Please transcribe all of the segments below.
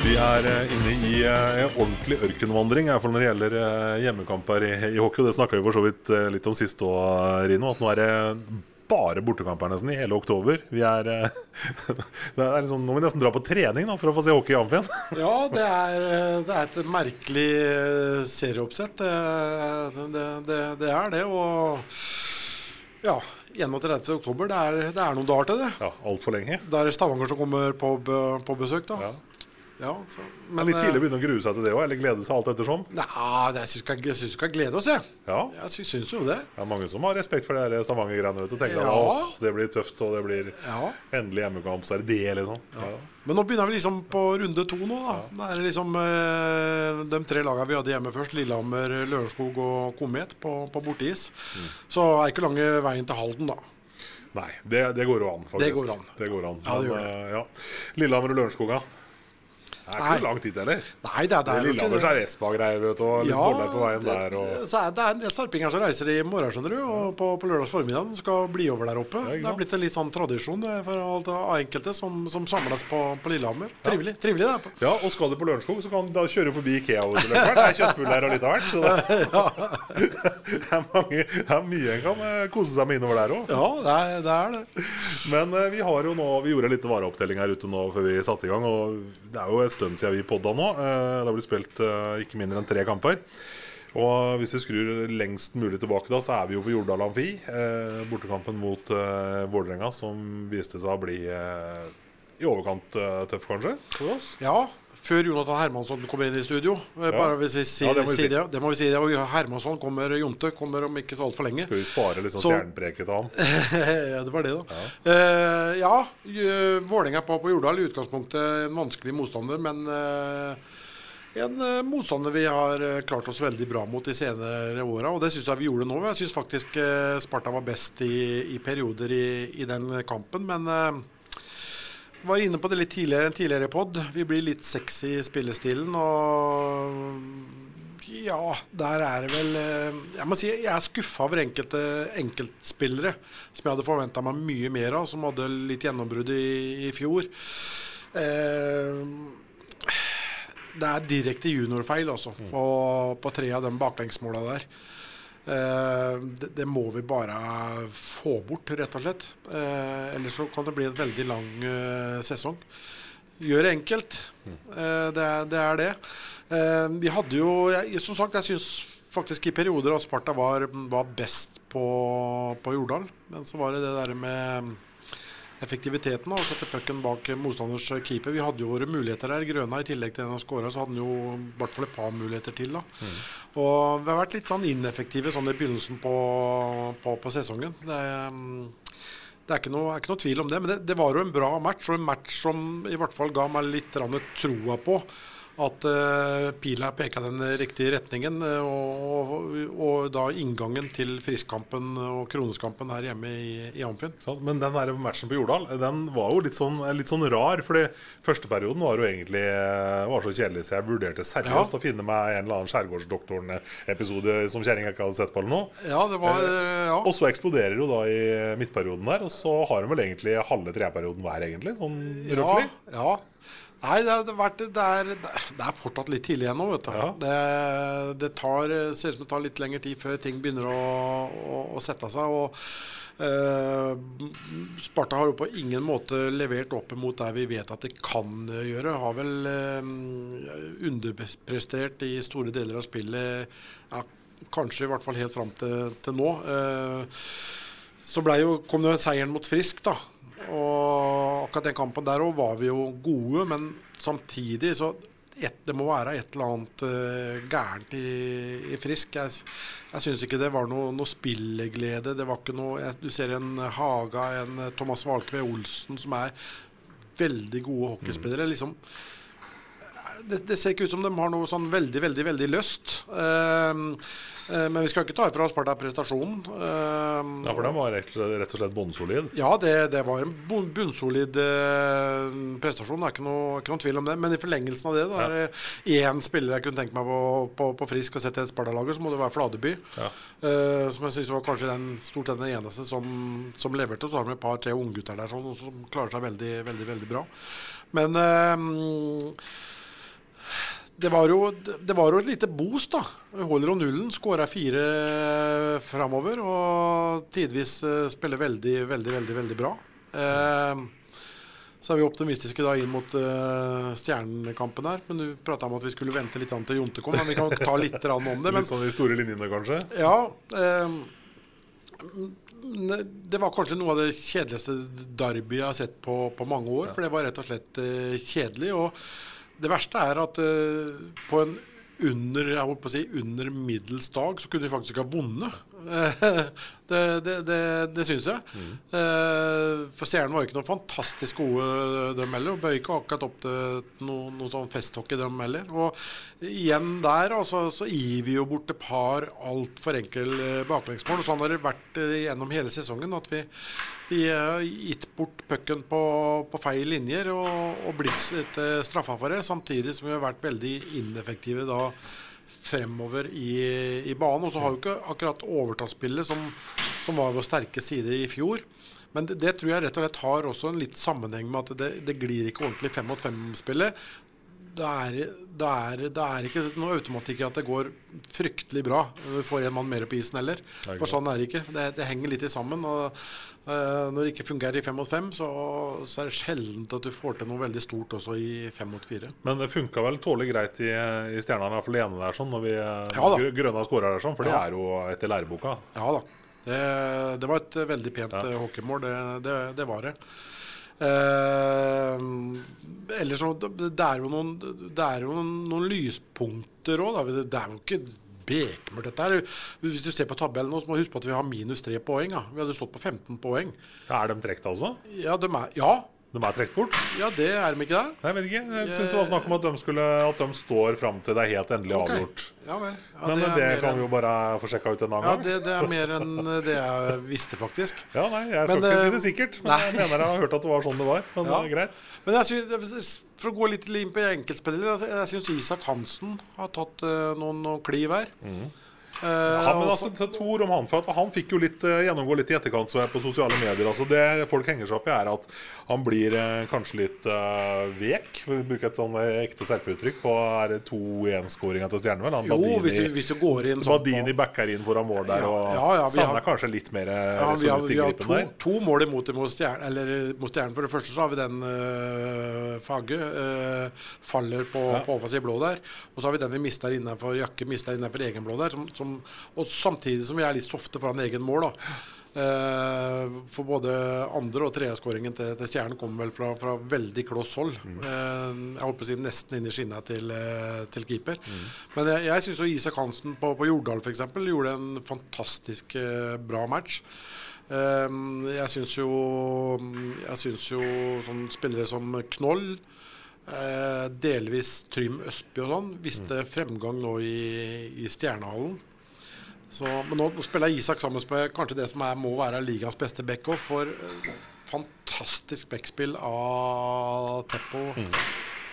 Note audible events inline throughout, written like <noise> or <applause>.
Vi er eh, inne i eh, en ordentlig ørkenvandring fall når det gjelder eh, hjemmekamper i, i hockey. og Det snakka vi for så vidt litt om sist òg, Rino. At nå er det bare bortekamper nesten i hele oktober. Vi er, <laughs> det er liksom, Nå må vi nesten dra på trening da, for å få se hockey i Amfien. <laughs> Ja, det er, det er et merkelig serieoppsett. Det, det, det, det er det. Og ja, 31. oktober, det er, det er noen dager til det. Ja, Altfor lenge. Det er Stavanger som kommer på, på besøk, da. Ja. Ja, så, Men litt tidlig å begynne å grue seg til det òg, eller glede seg alt ettersom. Nei, jeg syns vi skal jeg gleder oss, jeg. Ja. Jeg syns, jo det. Det er mange som har respekt for her Stavanger-greiene. tenker at Ja. åh, det blir tøft, og det blir Ja. endelig hjemmekamp, så er det det, liksom. Ja. Men nå begynner vi liksom på runde to nå, da. Det er liksom eh, de tre lagene vi hadde hjemme først. Lillehammer, Lørenskog og Komet på, på borteis. Mm. Så er ikke lange veien til Halden, da. Nei, det, det går jo an, faktisk. Det går an. Det går an. Ja, det gjør det. eh, ja. Lillehammer og Lørenskoga. Det er ikke så lang tid heller. Nei, det er, det er Lillehammer det. er Espa-greier, vet du, litt boller på veien det, der. Og... så er det er en del sarpinger som reiser i morgen, skjønner du. Og på, på lørdags formiddag skal bli over der oppe. Ja, det er blitt en litt sånn tradisjon det, for alt av enkelte som, som samles på, på Lillehammer. Trivelig. trivelig det på. Ja, og skal du på Lørenskog, så kan du da kjøre forbi Ikea. du, Det er kjøttbuller og litt av hvert. Så <laughs> det, <laughs> det, er mange, det er mye en kan eh, kose seg med innover der òg. Ja, det er det. Er det. Men eh, vi har jo nå Vi gjorde en liten vareopptelling her ute nå før vi satte i gang. Og det er jo en stund siden vi podda nå. Eh, Det har blitt spilt eh, ikke mindre enn tre kamper. Og hvis vi skrur lengst mulig tilbake, da så er vi jo på Jordal Amfi. Eh, bortekampen mot Vålerenga, som viste seg å bli i overkant eh, tøff, kanskje, for oss. Ja, før Jonathan Hermansson kommer inn i studio. Eh, Bare hvis vi si, Ja, det må vi si det. Det må vi si. det. Og Hermansson kommer, Jonte kommer om ikke så altfor lenge. Skal vi spare litt sånn Så- stjernepreket av ham? <laughs> ja, det var det, da. Ja, uh, ja eh, Vålerenga på, på Jordal i utgangspunktet en vanskelig motstander, men uh, en uh, motstander vi har eh, klart oss veldig bra mot de senere åra. Og det syns jeg vi gjorde nå. Jeg syns faktisk eh, Sparta var best i, i perioder i, i den kampen, men eh, var inne på det litt tidligere en tidligere pod. Vi blir litt sexy i spillestilen. Og ja, der er det vel eh, Jeg må si jeg er skuffa over enkelte enkeltspillere som jeg hadde forventa meg mye mer av, som hadde litt gjennombrudd i, i fjor. Eh, det er direkte juniorfeil altså, på, på tre av de baklengsmåla der. Eh, det, det må vi bare få bort, rett og slett. Eh, ellers så kan det bli en veldig lang eh, sesong. Gjør det enkelt. Det, er, det er det. Vi hadde jo jeg, Som sagt, jeg syns faktisk i perioder at Sparta var, var best på, på Jordal. Men så var det det der med effektiviteten og sette pucken bak motstanders keeper. Vi hadde jo våre muligheter der. Grøna i tillegg til den han skåra, så hadde han jo i hvert fall et par muligheter til. da. Og vi har vært litt sånn ineffektive sånn i begynnelsen på, på, på sesongen. Det, mm, det er ikke noe, er ikke noe tvil om det. Men det, det var jo en bra match, og en match som i hvert fall ga meg litt troa på at eh, pila peka den riktige retningen. eh, og, og, da inngangen til Friskkampen og Kroneskampen her hjemme i, i Amfin. Sant? Men den der matchen på Jordal Den var jo litt sånn, litt sånn rar. Fordi første perioden var jo egentlig eh, var så kjedelig så jeg vurderte seriøst Ja. å finne meg en eller annen Skjærgårdsdoktoren-episode som kjerringa ikke hadde sett på. eller noe Ja, det var ja. Og så eksploderer jo da i midtperioden der, og så har hun vel egentlig halve treperioden hver, egentlig. Sånn Ja, ja. Nei, det, har vært, det, er, det er fortsatt litt tidlig ennå, vet du. Ja. Det, det tar, ser ut som det tar litt lengre tid før ting begynner å, å, å sette seg. og eh, Sparta har jo på ingen måte levert opp mot der vi vet at det kan gjøre. Har vel eh, underprestert i store deler av spillet. Ja, Kanskje i hvert fall helt fram til, til nå. Eh, så ble jo, kom det seieren mot Frisk, da. Og akkurat den kampen der òg var vi jo gode, men samtidig så et, det må være et eller annet uh, gærent i, i, Frisk. Jeg, jeg syns ikke det var noe, noe spilleglede. Det var ikke noe jeg, Du ser en Haga, en Thomas Valkve Olsen, som er veldig gode hockeyspillere. Mm. liksom det, det, ser ikke ut som de har noe sånn veldig, veldig veldig lyst. Uh, uh, men vi skal ikke ta ifra Sparta prestasjonen. Uh, ja, For den var rett, rett og slett bunnsolid? Ja, det, det, var en bunnsolid prestasjon. Det er ikke noe, ikke noe, tvil om det. Men i forlengelsen av det, da er det én spiller jeg kunne tenke meg på, på, på Frisk og sette et Sparta-lager, så må det være Fladeby. Ja. som jeg syns var kanskje den, stort sett den eneste som, som leverte. Så har vi et par-tre unggutter der som, som klarer seg veldig, veldig, veldig bra. Men det var, jo, det var, jo, et lite boost, da. Holder jo nullen. Skåra fire framover. Og tidvis uh, spiller veldig, veldig, veldig veldig bra. Eh, så er vi optimistiske da inn mot uh, Stjernekampen her. Men du prata om at vi skulle vente litt an til Jonte kom. Men vi kan ta litt om det. Men, litt sånn de store linjene, kanskje? Ja. det var kanskje noe av det kjedeligste Derby jeg har sett på, på mange år. For det var rett og slett kjedelig. og det verste er at uh, på en under, jeg holdt på å si, under middels dag så kunne de faktisk ha vunnet. <laughs> det det, det, det syns jeg. Mm. Uh, for Stjernen var ikke noe fantastisk gode, dem heller. Og bøy ikke akkurat opp til noe, noe sånn festhockey, dem heller. Og igjen der altså, så gir vi jo bort et par altfor enkle eh, baklengsmål. Og sånn har det vært gjennom hele sesongen. at vi vi har gitt bort pucken på, på, feil linjer og, og blitt eh, straffa for det, samtidig som vi har vært veldig ineffektive da fremover i, i banen. Og så har jo ikke akkurat overtallsspillet, som, som var vår sterke side i fjor. Men det, det, tror jeg rett og slett har også en litt sammenheng med at det, det glir ikke ordentlig fem mot fem-spillet det er, det, er, det er, ikke noe automatikk i at det går fryktelig bra. Du får en mann mer på isen heller. For sånn er det ikke. Det, det henger litt sammen. Og, uh, når det ikke fungerer i fem mot fem, så, så, er det sjelden at du får til noe veldig stort også i fem mot fire. Men det funka vel tålelig greit i, i Stjerna, i hvert fall ene der, sånn, når vi ja, Grønna skåra der, sånn, for ja. det er jo etter læreboka. Ja da. Det, det var et veldig pent ja. hockeymål. Det, det var det. Eh, så Det er jo noen, det er jo noen, noen lyspunkter òg. Det er jo ikke bekmørkt, dette her. Hvis du ser på tabellen nå, så må du huske på at vi har minus tre poeng. Da. Vi hadde stått på 15 poeng. Ja, er de trukket, altså? Ja, de er, ja, de er trukket bort? Ja, det er de ikke det? Jeg vet ikke. Jeg syns det var snakk om at de, skulle, at de står fram til det er helt endelig okay. avgjort. Ja, vel. Ja, Men det, det kan vi jo bare få sjekka ut en annen ja, gang. Det, det, er mer enn det jeg visste, faktisk. Ja, nei, Jeg skal men, ikke si det sikkert, men nei. jeg mener jeg har hørt at det var sånn det var. Men ja. det er greit. Men jeg synes, For å gå litt inn på enkeltspillere, altså, jeg syns Isak Hansen har tatt uh, noen, noen kliv her. Mm. Uh, ja, men altså, to ord om Han for at han fikk jo litt uh, gjennomgå litt i etterkant så jeg på sosiale medier. Altså det folk henger seg opp i, er at han blir uh, kanskje litt vek. Vi bruker et sånn ekte serpeuttrykk på er det 2-1-skåringa til Stjernen. jo, Badini, hvis, du, hvis du, går inn sånn Badini backer inn foran mål der, og ja, ja, savner kanskje litt mer ja, vi har, vi har to, to mål imot mot Stjernen. Eller mot Stjernen. For det første så har vi den Fagge faller på, ja. på offensiv blå der. Og så har vi den vi mister innenfor Jakke mister innenfor egen blå der. som, som og samtidig som vi er litt softe foran egen mål. da. Uh, for både andre- og tredjeskåringen til, til Stjernen kommer vel fra, fra veldig kloss hold. Mm. Uh, jeg holdt på å si nesten inn i skinna til, uh, til keeper. Mm. Men jeg, jeg syns Isak Hansen på, på Jordal f.eks. gjorde en fantastisk bra match. Jeg syns jo, jeg synes jo sånn spillere som Knoll delvis Trym Østby og sånn viste mm. fremgang nå i, i Stjernehallen. Så, men nå, spiller Isak sammen med kanskje det som er, må være ligas beste back for uh, fantastisk backspill av Teppo. Mm.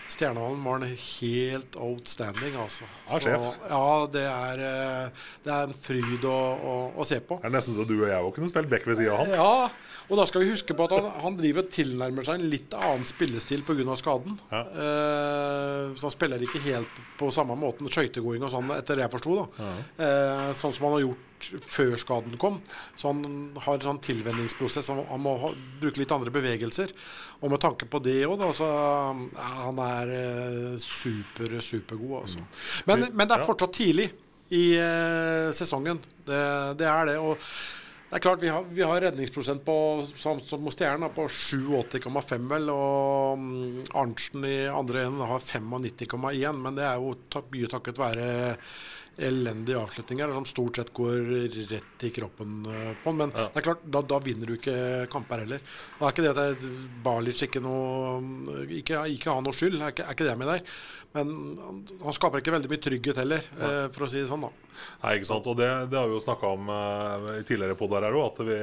Stjernehallen var en helt outstanding, altså. Ja, så, ja det, er, eh, det er en fryd å, å, å, se på. Det er nesten så du og jeg òg kunne spilt back ved sida av han. Ja, og da skal vi huske på at han, han driver tilnærmer seg en litt annen spillestil pga. skaden. Ja. Eh, så han spiller ikke helt på samme måten skøytegåing og sånn, etter det jeg forsto. Ja. Eh, sånn som han har gjort før skaden kom. Så han har en sånn tilvenningsprosess. Han, han må ha, bruke litt andre bevegelser. Og med tanke på det òg, så ja, han er eh, super, supergod, altså. Mm. Men, men, det er fortsatt tidlig. i eh, sesongen. Det, det er det. og det er klart, Vi har, vi har redningsprosent på, som, som hos på 87,5, vel. Og mm, Arntzen i andre enden har 95,1. Men det er jo mye takket være elendige avslutninger som stort sett går rett i kroppen eh, på den. Men Ja. det er klart, da, da vinner du ikke kamper heller. Og er ikke det at Balic ikke noe Ikke, ikke har noe skyld, er ikke, er ikke det med mener. Men han, han skaper ikke veldig mye trygghet heller, ja. for å si det sånn, da. Nei, ikke sant, og Det, det har vi jo snakka om eh, i tidligere podder her òg, at vi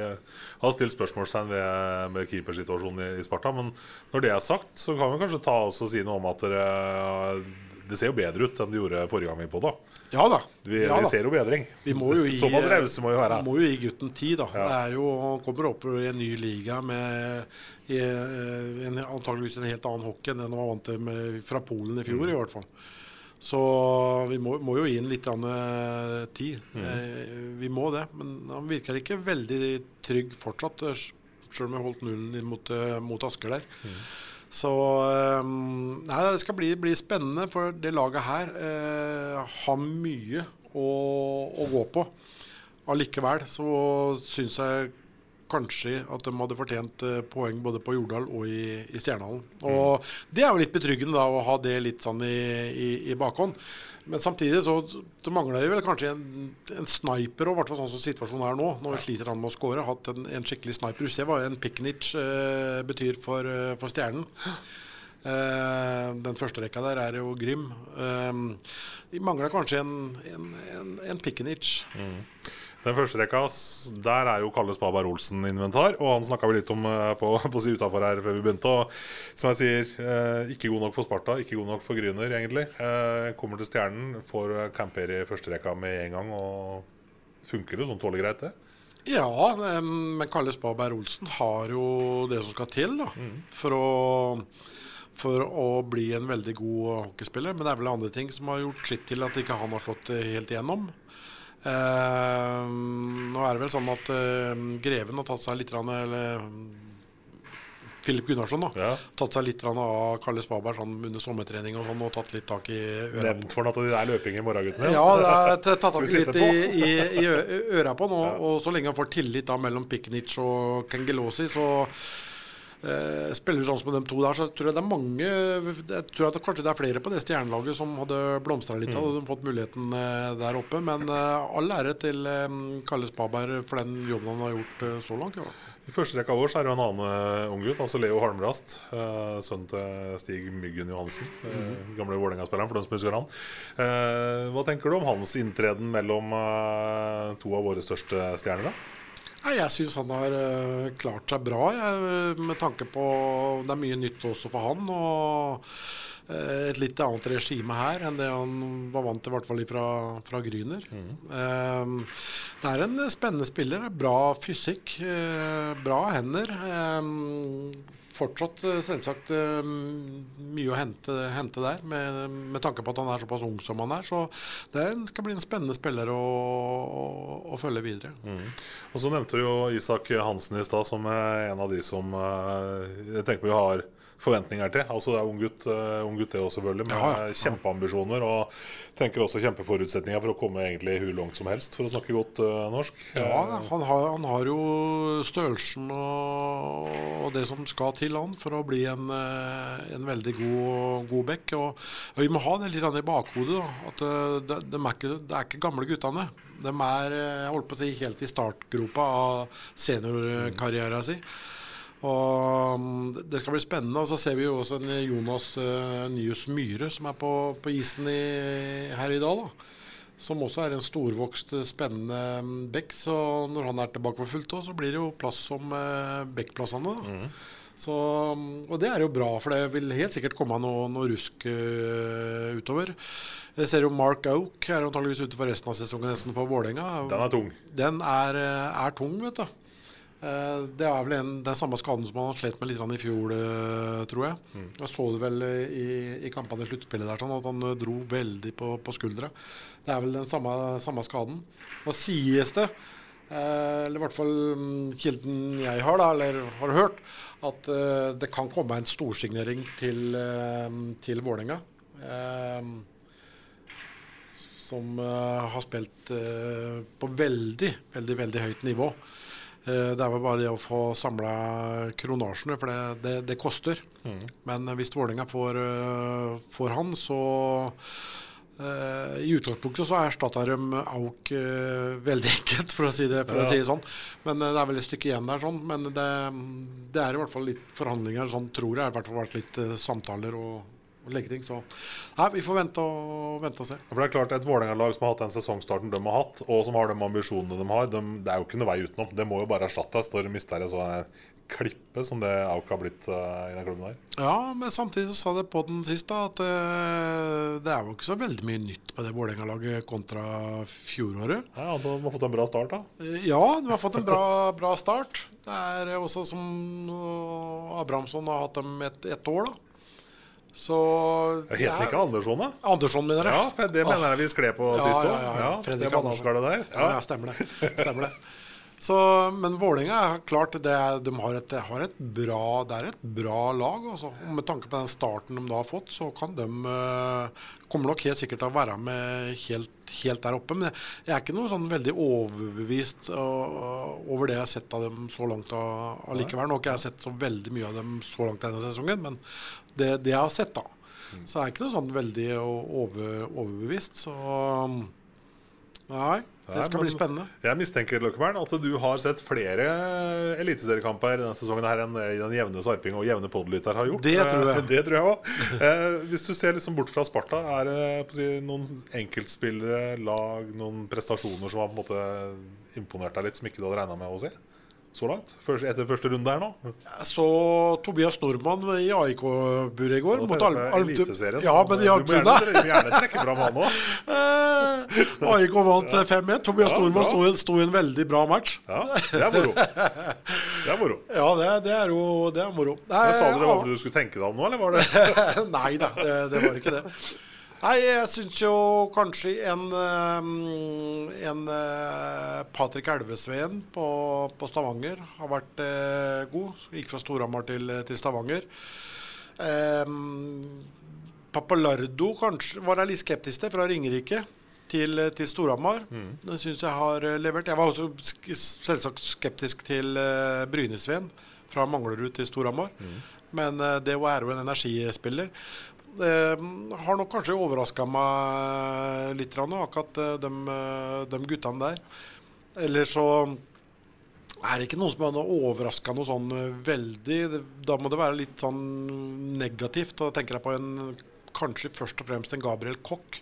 har stilt spørsmålstegn ved, med keepersituasjonen i, i Sparta. Men når det er sagt, så kan vi kanskje ta oss og si noe om at dere, det ser jo bedre ut enn det gjorde forrige gang vi på da. Ja da. Vi, ja, vi ser jo bedring. Vi må jo <laughs> gi, Såpass rause må vi være. Må jo gi gutten tid, da. Ja. Det er jo, han kommer opp i en ny liga med i, eh, en, antageligvis en helt annen hockey enn den han var vant til med, fra Polen i fjor, Mm. i hvert fall. Så vi må, må jo gi ham litt eh, tid. Mm. Eh, vi må det. Men han virker ikke veldig trygg fortsatt, sjøl om vi holdt nullen mot, mot Asker der. Mm. Så eh, Nei, det skal bli, bli spennende, for det laget her eh, har mye å, å gå på. Allikevel så syns jeg kanskje at de hadde fortjent eh, poeng både på Jordal og i, i Stjernehallen. Og det er jo litt betryggende da å ha det litt sånn i, i, i bakhånd. Men samtidig så, så mangler vi vel kanskje en, en sniper, og i hvert fall sånn som situasjonen er nå. Når vi sliter han med å skåre. Hatt en, en skikkelig sniper. Du ser hva en Piknic eh, betyr for, eh, for Stjernen. Eh, den første rekka der er jo Grim. Eh, de mangler kanskje en, en, en, en Piknic. Den første rekka, der er jo Kalle Spaberg Olsen inventar. Og han snakka vi litt om eh, på, på si utafor her før vi begynte. Og som jeg sier, eh, ikke god nok for Sparta, ikke god nok for Gryner, egentlig. Eh, kommer til Stjernen, får camper i første rekka med en gang. Og funker det sånn tålelig greit, det? Ja, men Kalle Spaberg Olsen har jo det som skal til da, for, å, for å bli en veldig god hockeyspiller. Men det er vel andre ting som har gjort sitt til at ikke han har slått helt igjennom. Eh, nå er det vel sånn at eh, Greven har tatt seg litt rann, eller Filip Gunnarsson da, Ja. tatt seg litt rann, av Kalle Spaberg sånn, under sommertrening og sånn, og tatt litt tak i øra. Nevnt for ham at det er løping i morgen, guttene. Ja, det er <laughs> tatt tak litt i, i, i øra på nå. <laughs> Og så lenge han får tillit da mellom Piknic og Kengelosi, så eh, spiller sånn som de to der, så tror jeg det er mange Jeg tror at det, kanskje det er flere på det stjernelaget som hadde blomstra litt, hadde de fått muligheten eh, der oppe. Men eh, all ære til eh, Kalle Spaberg for den jobben han har gjort eh, så langt. i hvert fall. I første rekka vår så er det jo en annen uh, unggutt, altså Leo Halmrast. Uh, sønnen til Stig Myggen Johansen. Uh, gamle Vålerenga-spilleren, for den som husker han. Eh, hva tenker du om hans inntreden mellom eh, to av våre største stjerner? da? Jeg syns han har eh, klart seg bra, jeg, med tanke på Det er mye nytt også for han. Og et litt annet regime her enn det han var vant til, i hvert fall fra, fra Gryner. Eh, det er en spennende spiller. Bra fysikk, eh, bra hender. Eh, fortsatt eh, selvsagt eh, mye å hente, hente der, med, med tanke på at han er såpass ung som han er. Så det skal bli en spennende spiller å, å, å følge videre. Og så nevnte du jo Isak Hansen i stad som er en av de som eh, jeg tenker vi har forventninger til. Altså det er ung gutt, eh, ung gutt det også, selvfølgelig, med Ja, ja. kjempeambisjoner. Og tenker også kjempeforutsetninger for å komme egentlig hvor langt som helst, for å snakke godt uh, norsk. Ja, han har, han har jo størrelsen og, og det som skal til han for å bli en, eh, en veldig god, god back. Og, og vi må ha det litt i bakhodet. Da, at det, de er ikke, det er ikke gamle guttene. De er jeg holdt på å si, helt i startgropa av seniorkarrieren sin. Og mm, det- skal bli spennende. Og så ser vi jo også en Jonas uh, Nyhus Myhre som er på, på isen i, her i dag. da som også er en storvokst, spennende mm, bekk. Så når han er tilbake på fullt, så blir det jo plass som eh, bekkplassene. Så, mm, og det er jo bra, for det vil helt sikkert komme noe, noe rusk uh, utover. Jeg ser jo Mark Oak er antageligvis ute for resten av sesongen nesten for Vålerenga. Den er tung. Den er, eh, er tung, vet du. Eh, Det er vel en, den samme skaden som han har slet med litt i fjor, eh, tror jeg. Jeg så det vel i, i kampene i sluttspillet der, sånn at han eh, dro veldig på, på skuldra. Det er vel den samme, samme skaden. Og sies det, eh, eller i hvert fall mm, kilden jeg har, da, eller har hørt, at eh, det kan komme en storsignering til, eh, til Vålerenga. Som har spilt på veldig, veldig, veldig høyt nivå. Eh, det er vel bare det å få samla kronasjene, for det, det, det koster. Men hvis Vålerenga får, eh, får han, så eh, I utgangspunktet så erstatter de Auk eh, veldig enkelt, for å si det, for å si det sånn. Men eh, det er vel et stykke igjen der, sånn. Men det, det er i hvert fall litt forhandlinger, sånn tror jeg. Det har i hvert fall vært litt samtaler og legge ting. Så nei, vi får vente og, vente og se. For det er klart Et Vålerenga-lag som har hatt den sesongstarten de har hatt, og som har de ambisjonene de har, de, det er jo ikke noe vei utenom. Det må jo bare erstattes når de mister en sånn klippe som det Auk har blitt uh, i den klubben der. Ja, men samtidig så sa det på den sist da, at uh, det er jo ikke så veldig mye nytt på det Vålerenga-laget kontra fjoråret. Ja, De har fått en bra start, da. Eh, Ja, de har fått en bra, <laughs> bra start. Det er også som uh, Abrahamsson har hatt dem et, et år, da. Så Jeg Het den ikke Andersson, da? Andersson, mener jeg. Ja, det mener jeg vi skled på Ja, sist ja, år. ja, ja. det er der. Ja, ja, stemmer det. Stemmer det. Så, men Vålinga er klart det de har et, har et bra, det er et bra lag. Også. Og Med tanke på den starten de da har fått, så kan de eh, kommer nok helt sikkert til å være med helt, helt der oppe. Men jeg, er ikke noe sånn veldig overbevist uh, over det jeg har sett av dem så langt allikevel. Nå har ikke jeg sett så veldig mye av dem så langt denne sesongen, men det, det jeg har sett, da. Så er jeg ikke noe sånn veldig over, overbevist. Så nei, det skal Nei, bli spennende. Jeg mistenker Løkkebern, at du har sett flere eliteseriekamper denne sesongen her enn den jevne sarping og jevne podlytter har gjort. Det tror jeg. Eh, Det tror jeg også. Eh, hvis du ser liksom bort fra Sparta, er det si, noen enkeltspillere, lag, noen prestasjoner som har på en måte imponert deg litt, som ikke du hadde regna med å se? Så langt? Først, etter første runde her nå? Så Tobias Nordmann i AIK-buret i går. Nå mot Al- Eliteserien. Ja, men i gjerne, du må gjerne trekke fram han òg. <laughs> AIK vant 5-1. Tobias Ja, Nordmann sto, sto i en veldig bra match. Ja, det er moro. Det er moro. Ja, det, det er jo det er moro. Nei, Men sa dere hva du skulle tenke deg om nå, eller var det <laughs> Nei da, det, det var ikke det. Nei, jeg syns jo kanskje en, eh, en eh, Patrick Elvesveen på, på Stavanger har vært eh, god. Gikk fra Storhamar til, til Stavanger. Eh, Papalardo kanskje var jeg litt skeptisk til, fra Ringerike til, til Storhamar. Den syns jeg har levert. Jeg var også selvsagt skeptisk til Brynesveen fra Manglerud til Storhamar. Men eh, det er jo en energispiller. Eh, har nok kanskje overraska meg litt, akkurat eh, de, eh, de guttene der. Eller så er det ikke noen som har overraska noe sånn eh, veldig. Da må det være litt sånn negativt. Da tenker jeg på en kanskje først og fremst en Gabriel Koch,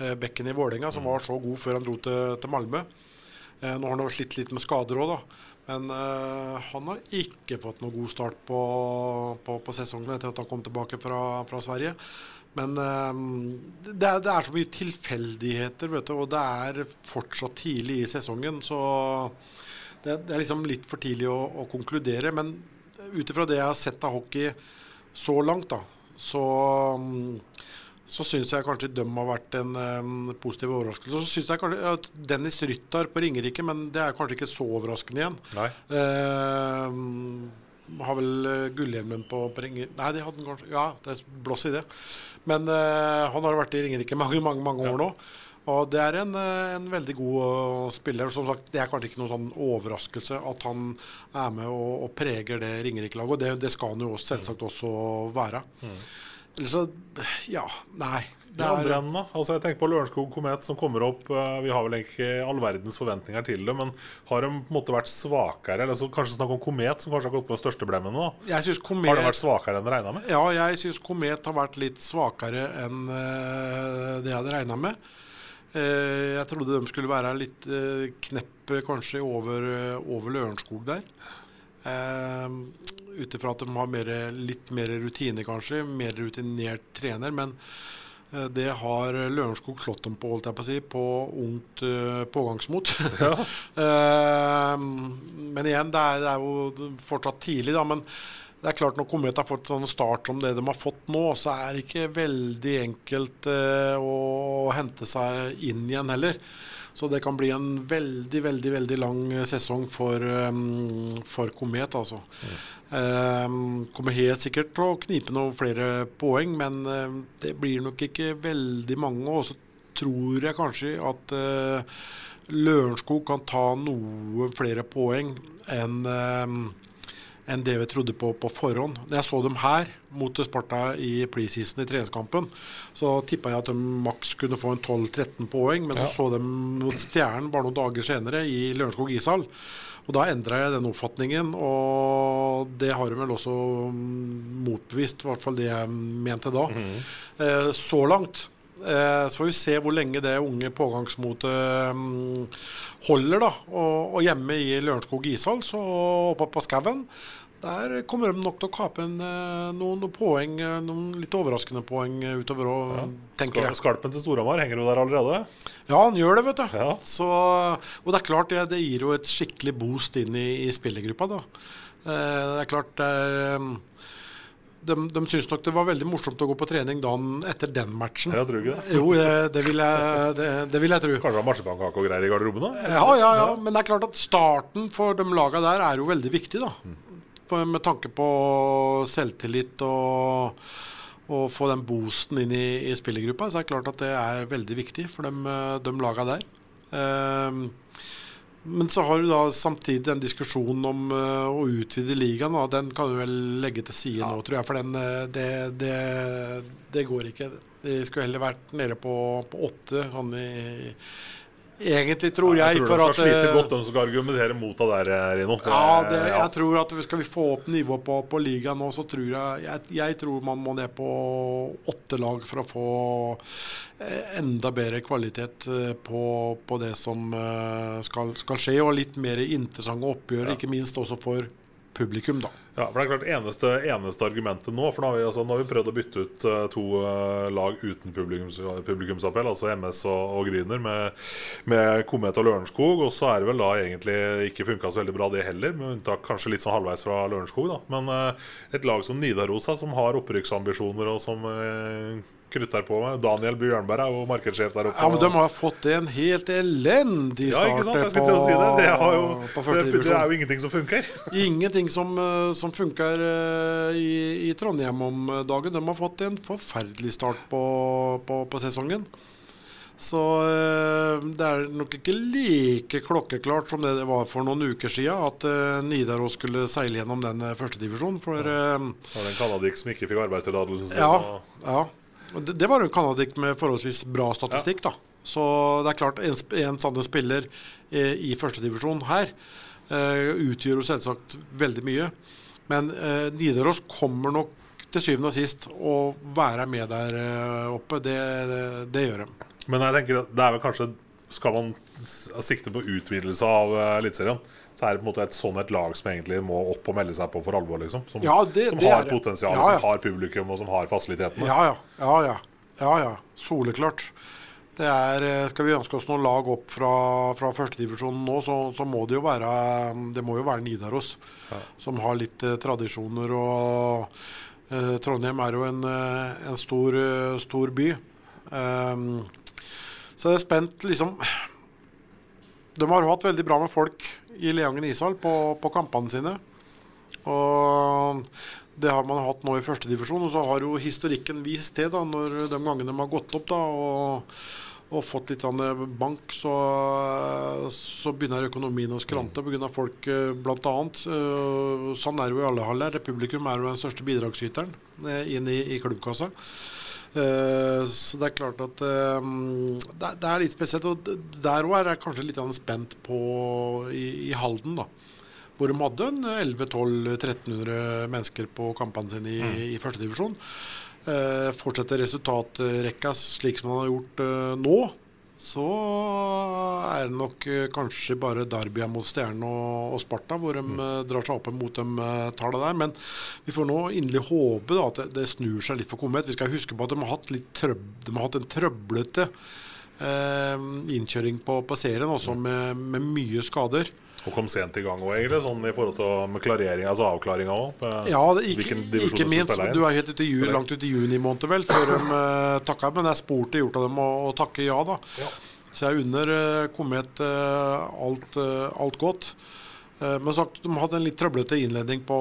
eh, bekken i Vålerenga, som var så god før han dro til, til Malmö. Eh, nå har han slitt litt med skader òg, da. Men eh, han har ikke fått noen god start på, på, på sesongen etter at han kom tilbake fra, fra Sverige. Men eh, det, er, det er så mye tilfeldigheter, vet du, og det er fortsatt tidlig i sesongen. Så det, det er liksom litt for tidlig å, å konkludere. Men ut ifra det jeg har sett av hockey så langt, da, så mm, så syns jeg kanskje de har vært en um, positiv overraskelse. Så syns jeg kanskje at Dennis Ryttar på Ringerike, men det er kanskje ikke så overraskende igjen. Nei. Uh, har vel eh, gullhjelmen på, på Ringer... Nei, det hadde han kanskje Ja, det er blås i det. Men uh, han har vært i Ringerike <laughs> mange, mange, mange år nå. Og det er en, en veldig god spiller. Som sagt, Det er kanskje ikke noen sånn overraskelse at han er med og, og preger det Ringerike-laget. Og det, det skal han jo også, selvsagt også være. Eller så Ja, nei. Det andre enden, da? Altså jeg tenker på Lørenskog Komet som kommer opp. eh, Vi har vel ikke all verdens forventninger til det, men har de på en måte vært svakere? Eller så kanskje snakk om Komet, som kanskje har gått på de største blemmene? da Jeg synes Har Komet de vært svakere enn regna med? Ja, jeg syns Komet har vært litt svakere enn eh, det jeg hadde regna med. Eh, jeg trodde de skulle være litt knepp eh, kanskje over, over Lørenskog der. Uh, Ut ifra at de har mer, litt mer rutine, kanskje. Mer rutinert trener. Men eh, det har Lørenskog slått dem på, holdt jeg på å si, på ungt uh, pågangsmot. <laughs> Eh, men igjen, det er, det er jo fortsatt tidlig, da. Men det er klart når Komet har fått sånn start som det de har fått nå, så er det ikke veldig enkelt eh, å hente seg inn igjen heller. Så det kan bli en veldig, veldig veldig lang sesong for, um, for Komet, altså. Um, kommer helt sikkert til å knipe noen flere poeng, men det blir nok ikke veldig mange. Og så tror jeg kanskje at eh, Lørenskog kan ta noen flere poeng enn eh, enn det vi trodde på på forhånd. Når jeg så dem her mot Sparta i preseason i treningskampen, så tippa jeg at de maks kunne få en 12-13 poeng, men så så dem mot Stjernen bare noen dager senere i Lørenskog ishall. Og da endra jeg den oppfatningen, og det har hun vel også mm, motbevist, i hvert fall det jeg mente da. eh, så langt. Eh, så får vi se hvor lenge det unge pågangsmotet mm, holder. da, og, og hjemme i Lørenskog ishall, så oppe på skauen, der kommer de nok til å kape en, eh, noen, poeng, eh, noen litt overraskende poeng utover òg, tenker jeg. skalpen til Storhamar, henger jo der allerede? Ja, han gjør det, vet du. Ja. Så, og det er klart, det, det gir jo et skikkelig boost inn i, i spillergruppa. da. Eh, det er klart det er, de, de syns nok det var veldig morsomt å gå på trening dagen etter den matchen. Jeg tror ikke det. Jo, det, vil jeg, det, det vil jeg tro. Kanskje det var marsipankake og greier i garderoben? da? Ja, ja, ja. Men det er klart at starten for de laga der er jo veldig viktig, da. På, med tanke på selvtillit og, å få den boosten inn i, i spillergruppa, så er det klart at det er veldig viktig for de, de laga der. Ehm, men så har du da samtidig den diskusjonen om eh, å utvide ligaen. Da. Den kan du vel legge til side nå, tror jeg. For den, eh, det, det, det går ikke. De skulle heller vært nede på, på åtte. Sånn i, egentlig, tror jeg. Jeg tror du de skal slite eh, godt, de som skal argumentere mot det der, eh, Rino. Ja, det, ja. jeg tror at Skal vi få opp nivået på, på ligaen nå, så tror jeg, jeg Jeg tror man må ned på åtte lag for å få eh, enda bedre kvalitet eh, på, på det som eh, skal, skal skje, og litt mer interessante oppgjør, ikke minst også for publikum, da. Ja, for det er klart eneste, eneste argumentet nå For nå har vi, altså, nå har vi prøvd å bytte ut uh, to uh, lag uten publikums, publikumsappell, altså MS og, og Gryner, med, med Komet og Lørenskog. Og så er det vel da egentlig ikke funka så veldig bra, det heller, med unntak kanskje litt sånn halvveis fra Lørenskog. da Men uh, et lag som Nidarosa, som har opprykksambisjoner, og som krutter på med Daniel Bjørnberg er jo markedssjef der oppe. Ja, men De har fått en helt elendig Ja, start ikke sant? Jeg skulle til å si det. Det, jo, på det, det er jo ingenting som funker. <laughs> Ingenting som, eh, som funker eh, i, i Trondheim om dagen. De har fått en forferdelig start på, på, på sesongen. Så eh, det er nok ikke like klokkeklart som det det var for noen uker siden, at Nidaros skulle seile gjennom den førstedivisjonen. For ja. Det var en canadier som ikke fikk arbeidstillatelse. ja, ja. Det, det var en canadic med forholdsvis bra statistikk, da. Så det er klart, en, en sånn spiller eh, i førstedivisjon her eh, utgjør jo selvsagt veldig mye. Men eh, Nidaros kommer nok til syvende og sist å være med der eh, oppe. Det, det, det gjør de. Men jeg tenker at det er vel kanskje Skal man sikte på utvidelse av uh, Eliteserien, så er det på en måte et sånn et lag som egentlig må opp og melde seg på for alvor, liksom. Som, Ja, det- som det har potensial, Ja, ja. som har publikum, og som har fasilitetene. Ja, ja. Ja, ja. ja, ja. Soleklart. Det er, eh, skal vi ønske oss noen lag opp fra, fra førstedivisjonen nå, så, så må det jo være Det må jo være Nidaros, som har litt eh, tradisjoner. Og eh, Trondheim er jo en, eh, en stor, eh, stor by. Ehm, så jeg er spent, liksom De har hatt veldig bra med folk i Leangen ishall på, på kampene sine. Og det har man hatt nå i førstedivisjon. Og så har jo historikken vist det, da, når de gangene de har gått opp da, og, og fått litt grann bank, så, så begynner økonomien å skrante pga. folk, eh, bl.a. Eh, Sånn er det jo i alle haller. Republikum er jo den største bidragsyteren eh, inn i, i klubbkassa. Eh, så det er klart at eh, det, er litt spesielt. Og der òg er jeg kanskje litt spent på i, Halden, da. Hvor de hadde en 1100-1200-1300 mennesker på kampene sine i, i førstedivisjon. Eh, fortsetter resultatrekka slik som man har gjort nå, så er det nok eh, kanskje bare Derbya mot Stjernen og, og Sparta hvor de mm. drar seg opp mot de uh, tallene der. Men vi får nå inderlig håpe da, at det, det snur seg litt for Komet. Vi skal huske på at de har hatt, litt trøb de har hatt en trøblete eh, innkjøring på, på serien, også med, med mye skader. Og kom sent i gang òg, egentlig, sånn i forhold til klarering, altså avklaringa òg. Ja, ikke, ikke minst. Du er helt ute i juni, langt ute i juni måned, vel, før de uh, takka. Men jeg spurte gjort av dem å, å takke ja, da. Så jeg unner uh, Komet uh, alt, uh, alt godt. Eh, Men sagt, de hadde en litt trøblete innledning på,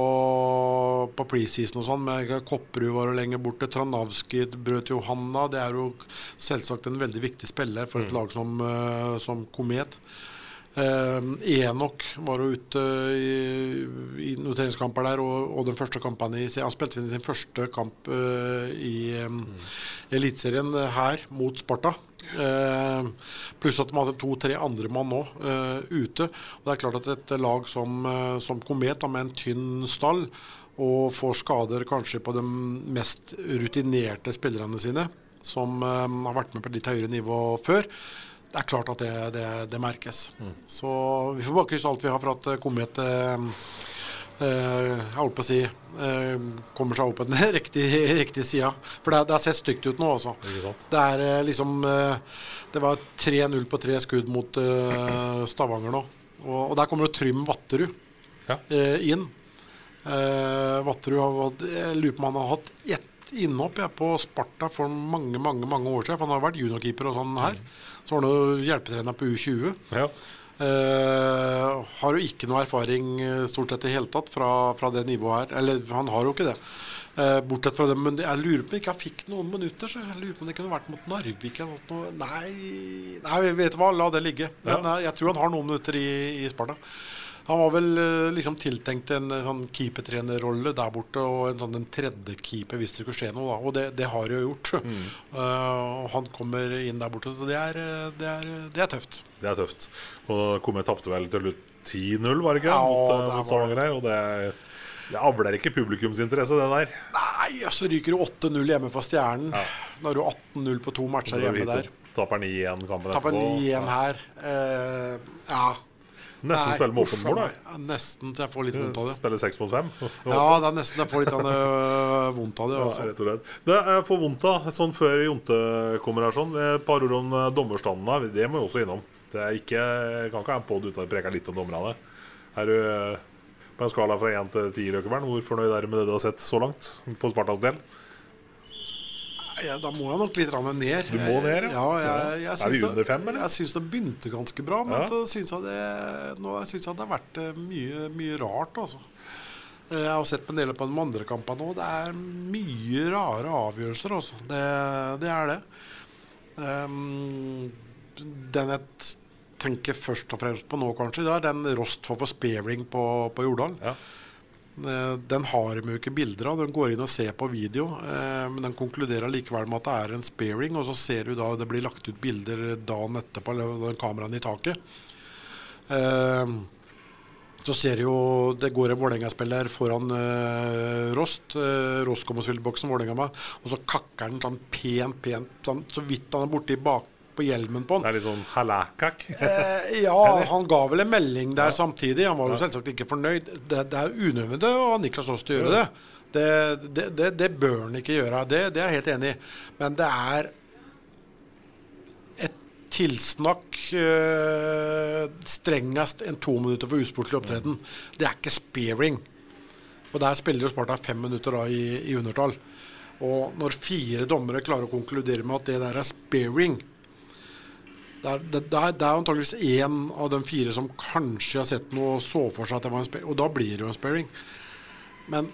på preseason og sånn. med Kopperud var jo lenger borte. Tranavski brøt Johanna. Det er jo selvsagt en veldig viktig spiller for et lag som, eh, som Komet. Eh, Enok var jo ute i, i noen treningskamper der, og, og den første kampen i Han spilte sin første kamp eh, i um, Eliteserien her mot Sparta. Eh, pluss at de hadde to-tre andre mann nå eh, ute. Og det er klart at et lag som, eh, som Komet, da, med en tynn stall, og får skader kanskje på de mest rutinerte spillerne sine, som eh, har vært med på litt høyere nivå før, det er klart at det, det, det merkes. Så vi får bare krysse alt vi har for at eh, Komet eh, eh, jeg holdt på å si eh, kommer seg opp på den <laughs> riktige, riktige sida. For det, det har sett stygt ut nå, altså. Det er liksom Det var 3-0 på tre skudd mot Stavanger nå. Og, og der kommer jo Trym Vatterud Ja. inn. Eh, Vatterud har hatt Jeg lurer på om han har hatt ett innhopp jeg, på Sparta for mange mange, mange år siden. For han har vært juniorkeeper og sånn her. Så var han hjelpetrener på U20. Ja. Uh, har jo ikke noe erfaring eh, stort sett i hele tatt fra, fra det nivået her. Eller han har jo ikke det. Uh, bortsett fra det, men jeg lurer på om ikke fikk noen minutter. Så jeg lurer på om det kunne vært mot Narvik eller noe. Nei, nei, vet du hva, la det ligge. Men eh, jeg tror han har noen minutter i, i Sparta. Han var vel eh, liksom tiltenkt en eh, sånn keepertrenerrolle der borte, og en sånn en tredje keeper hvis det skulle skje noe. da, Og det, det har jo gjort. <laughs> Eh, og han kommer inn der borte, så det er, det er, det er tøft. Det er tøft. Og Komme tapte vel til slutt 10-0, var det ikke? Ja, mot, mot Stavanger her. Og det, det avler ikke publikumsinteresse, det der. Nei, og så ryker du 8-0 hjemme for Stjernen. Da har du 18-0 på to matcher hjemme der. Taper 9-1-kampen Tapper 9-1 her. Uh, ja. Nesten spille med åpent mål, da. Nesten til jeg får litt vondt av det. Spille 6 mot 5. Ja, det er nesten jeg får litt øh, vondt av det. Ja, Altså. rett og slett. Det er for vondt, av, Sånn før Jonte kommer her, sånn. Et par ord om eh, dommerstanden her. Det må vi også innom. Det er ikke, jeg kan ikke ha en podd uten å preke litt om dommerne. Er du eh, på en skala fra 1 til 10, Løkkeberg, hvor fornøyd er du med det du har sett så langt? For Spartas del? Ja, da må jeg nok litt ned. Du må ned, ja. ja. jeg, jeg, Er vi under fem, eller? Jeg syns det begynte ganske bra, men Ja. så syns jeg det, nå syns jeg det har vært eh, mye, mye rart, altså. Eh, Jeg har sett på en del på de andre kampene òg. Det er mye rare avgjørelser, altså. Det, det er det. Um, den jeg tenker først og fremst på nå, kanskje, det er den Rost for sparing på, på Jordal. Ja. Eh, Den har de jo ikke bilder av. Den går inn og ser på video. eh, Men den konkluderer likevel med at det er en sparing. Og så ser du da det blir lagt ut bilder dagen etterpå, den kameraen i taket. Eh, Så ser jo det går en Vålerenga-spiller foran Rost. Rost kommer og spiller boksen Vålerenga med, og så kakker han sånn pent, pent, sånn, så vidt han er borti bak på hjelmen på han. Det er litt sånn halakak. Eh, ja, <laughs> han ga vel en melding der samtidig. Han var jo selvsagt ikke fornøyd. Det, det er unødvendig av Niklas Aas å gjøre det. Det, det, det. bør han ikke gjøre. Det, det er jeg helt enig i. Men det er et tilsnakk eh, strengest enn to minutter for usportlig opptreden. Det er ikke sparing. Og der spiller jo Sparta fem minutter da i, i undertall. Og når fire dommere klarer å konkludere med at det der er sparing, det er, det, det er, det er antageligvis én av de fire som kanskje har sett noe og så for seg at det var en sparing. Og da blir det jo en sparing. Men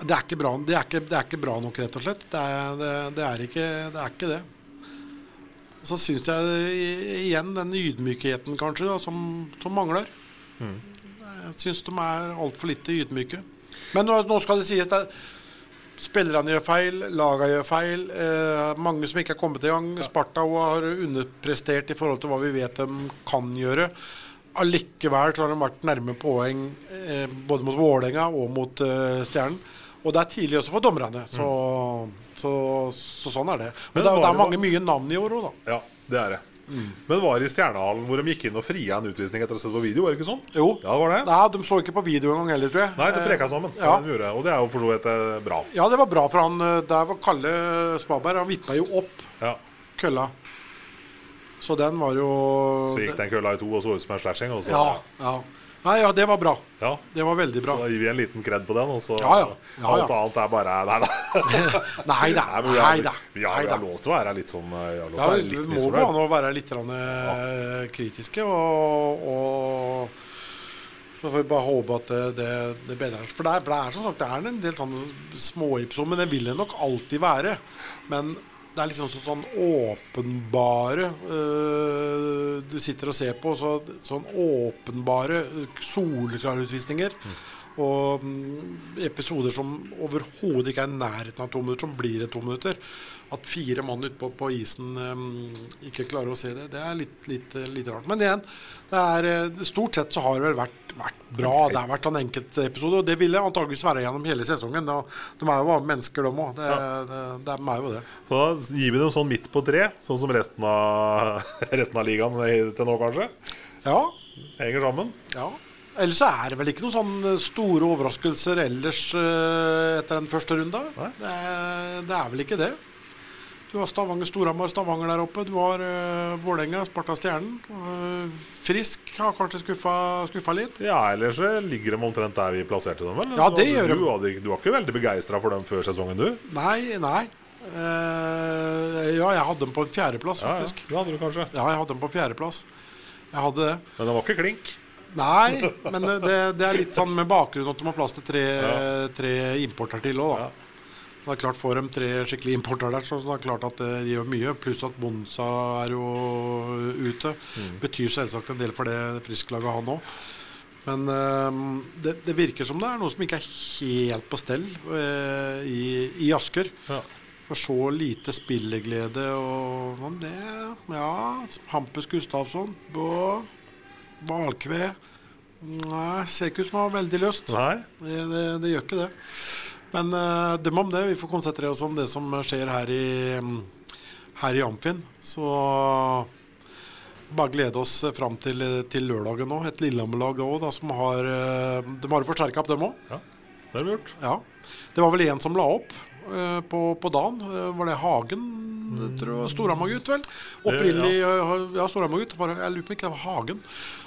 det er ikke bra, det er ikke, det er ikke bra nok, rett og slett. Det er, er, ikke, det er ikke det. Så syns jeg igjen den ydmykheten kanskje da, som, som mangler. Jeg syns de er altfor lite ydmyke. Men nå, nå skal det sies det er, Spillerne gjør feil, lagene gjør feil. Eh, mange som ikke er kommet i gang. Sparta har underprestert i forhold til hva vi vet de kan gjøre. Allikevel så har de vært nærme poeng eh, både mot Vålerenga og mot eh, Stjernen. Og det er tidlig også for dommerne. Så, så, så sånn er det. Men, Men det, er- det det er mange mye navn i år òg, da. Ja, det er det. Men var i Stjernehallen hvor de gikk inn og fria en utvisning etter å ha sett på video, var det ikke sånn? Jo. Ja, det var det. Nei, de så ikke på video engang heller, tror jeg. Nei, de preka sammen. Ja. Det gjorde og det er jo for så vidt eh, bra. Ja, det var bra for han. eh, Der var Kalle Spaberg. Han vippa jo opp Ja. kølla. Så den var jo Så gikk den kølla i to og så ut som en slashing. Og så, Ja, ja. Nei, ja, det var bra. Ja. Det var veldig bra. Så da gir vi en liten kred på den, og så Ja, ja. Ja, alt annet er bare Nei da. <laughs> <laughs> Nei da. Vi har, lov til å være litt sånn eh, Ja, vi må gå an å være litt rann, eh, kritiske og, og Så får vi bare håpe at det, det, det bedrer seg. For det er, for det er som sagt det er en del sånne småepisoder, men det vil det nok alltid være. Men det er liksom så, sånn åpenbare øh, Du sitter og ser på så, sånn åpenbare soleklare utvisninger. Og um, episoder som overhodet ikke er i nærheten av to minutter, som blir et to minutter. At fire mann ute på, isen um, ikke klarer å se det, det er litt, litt, litt rart. Men igjen, er, eh, stort sett så har det vel vært, vært bra. Det har vært en enkeltepisode, og det vil det antageligvis være gjennom hele sesongen. Da, de er jo bare mennesker, de òg. Det, det, de er jo det. Så da gir vi dem sånn midt på tre, sånn som resten av, <laughs> resten av ligaen til nå, kanskje. Ja. Henger sammen. Ja. Ellers er det vel ikke noen sånne store overraskelser ellers eh, etter den første runda. Det, er- det er vel ikke det. Du har Stavanger, Storhamar, Stavanger der oppe. Du har uh, Vålerenga, Sparta Stjernen. Uh, Frisk har kanskje skuffa, skuffa litt. Ja, ellers så ligger de omtrent der vi plasserte dem, vel? Ja, det du, gjør de. du, du var ikke veldig begeistra for dem før sesongen, du? Nei, nei. Uh, ja, jeg hadde dem på en fjerdeplass, Ja, ja. faktisk. Det hadde du kanskje. Ja, jeg hadde dem på fjerdeplass. Jeg hadde det. Men det var ikke klink. Nei, <laughs> men det, det, er litt sånn med bakgrunn at de har plass til tre, tre importer til òg, da. Det er klart Får de tre skikkelige importer der, så det er klart at det gjør mye. Pluss at Bonsa er jo ute. Betyr selvsagt en del for det frisklaget, han òg. Men eh, det, det virker som det er noe som ikke er helt på stell eh, i, i Asker. Ja. For så lite spilleglede og sånn, det Ja, Hampus Gustavsson og Hvalkve Nei, ser ikke ut som han har veldig lyst. Nei. Det, det, det gjør ikke det. Men uh, dem om det. Vi får konsentrere oss om det som skjer her i, mm, her i Amfin. Så bare glede oss fram til, til lørdagen nå. Et Lillehammer-lag òg, som har eh, De har forsterka opp, dem òg. Ja, det har de gjort. Ja. Det var vel en som la opp uh, på, på dagen. Eh, var det Hagen? Storhamar-gutt, vel? Opprinnelig ja, Ja, Storhamar-gutt. Jeg lurer på om ikke det var Hagen.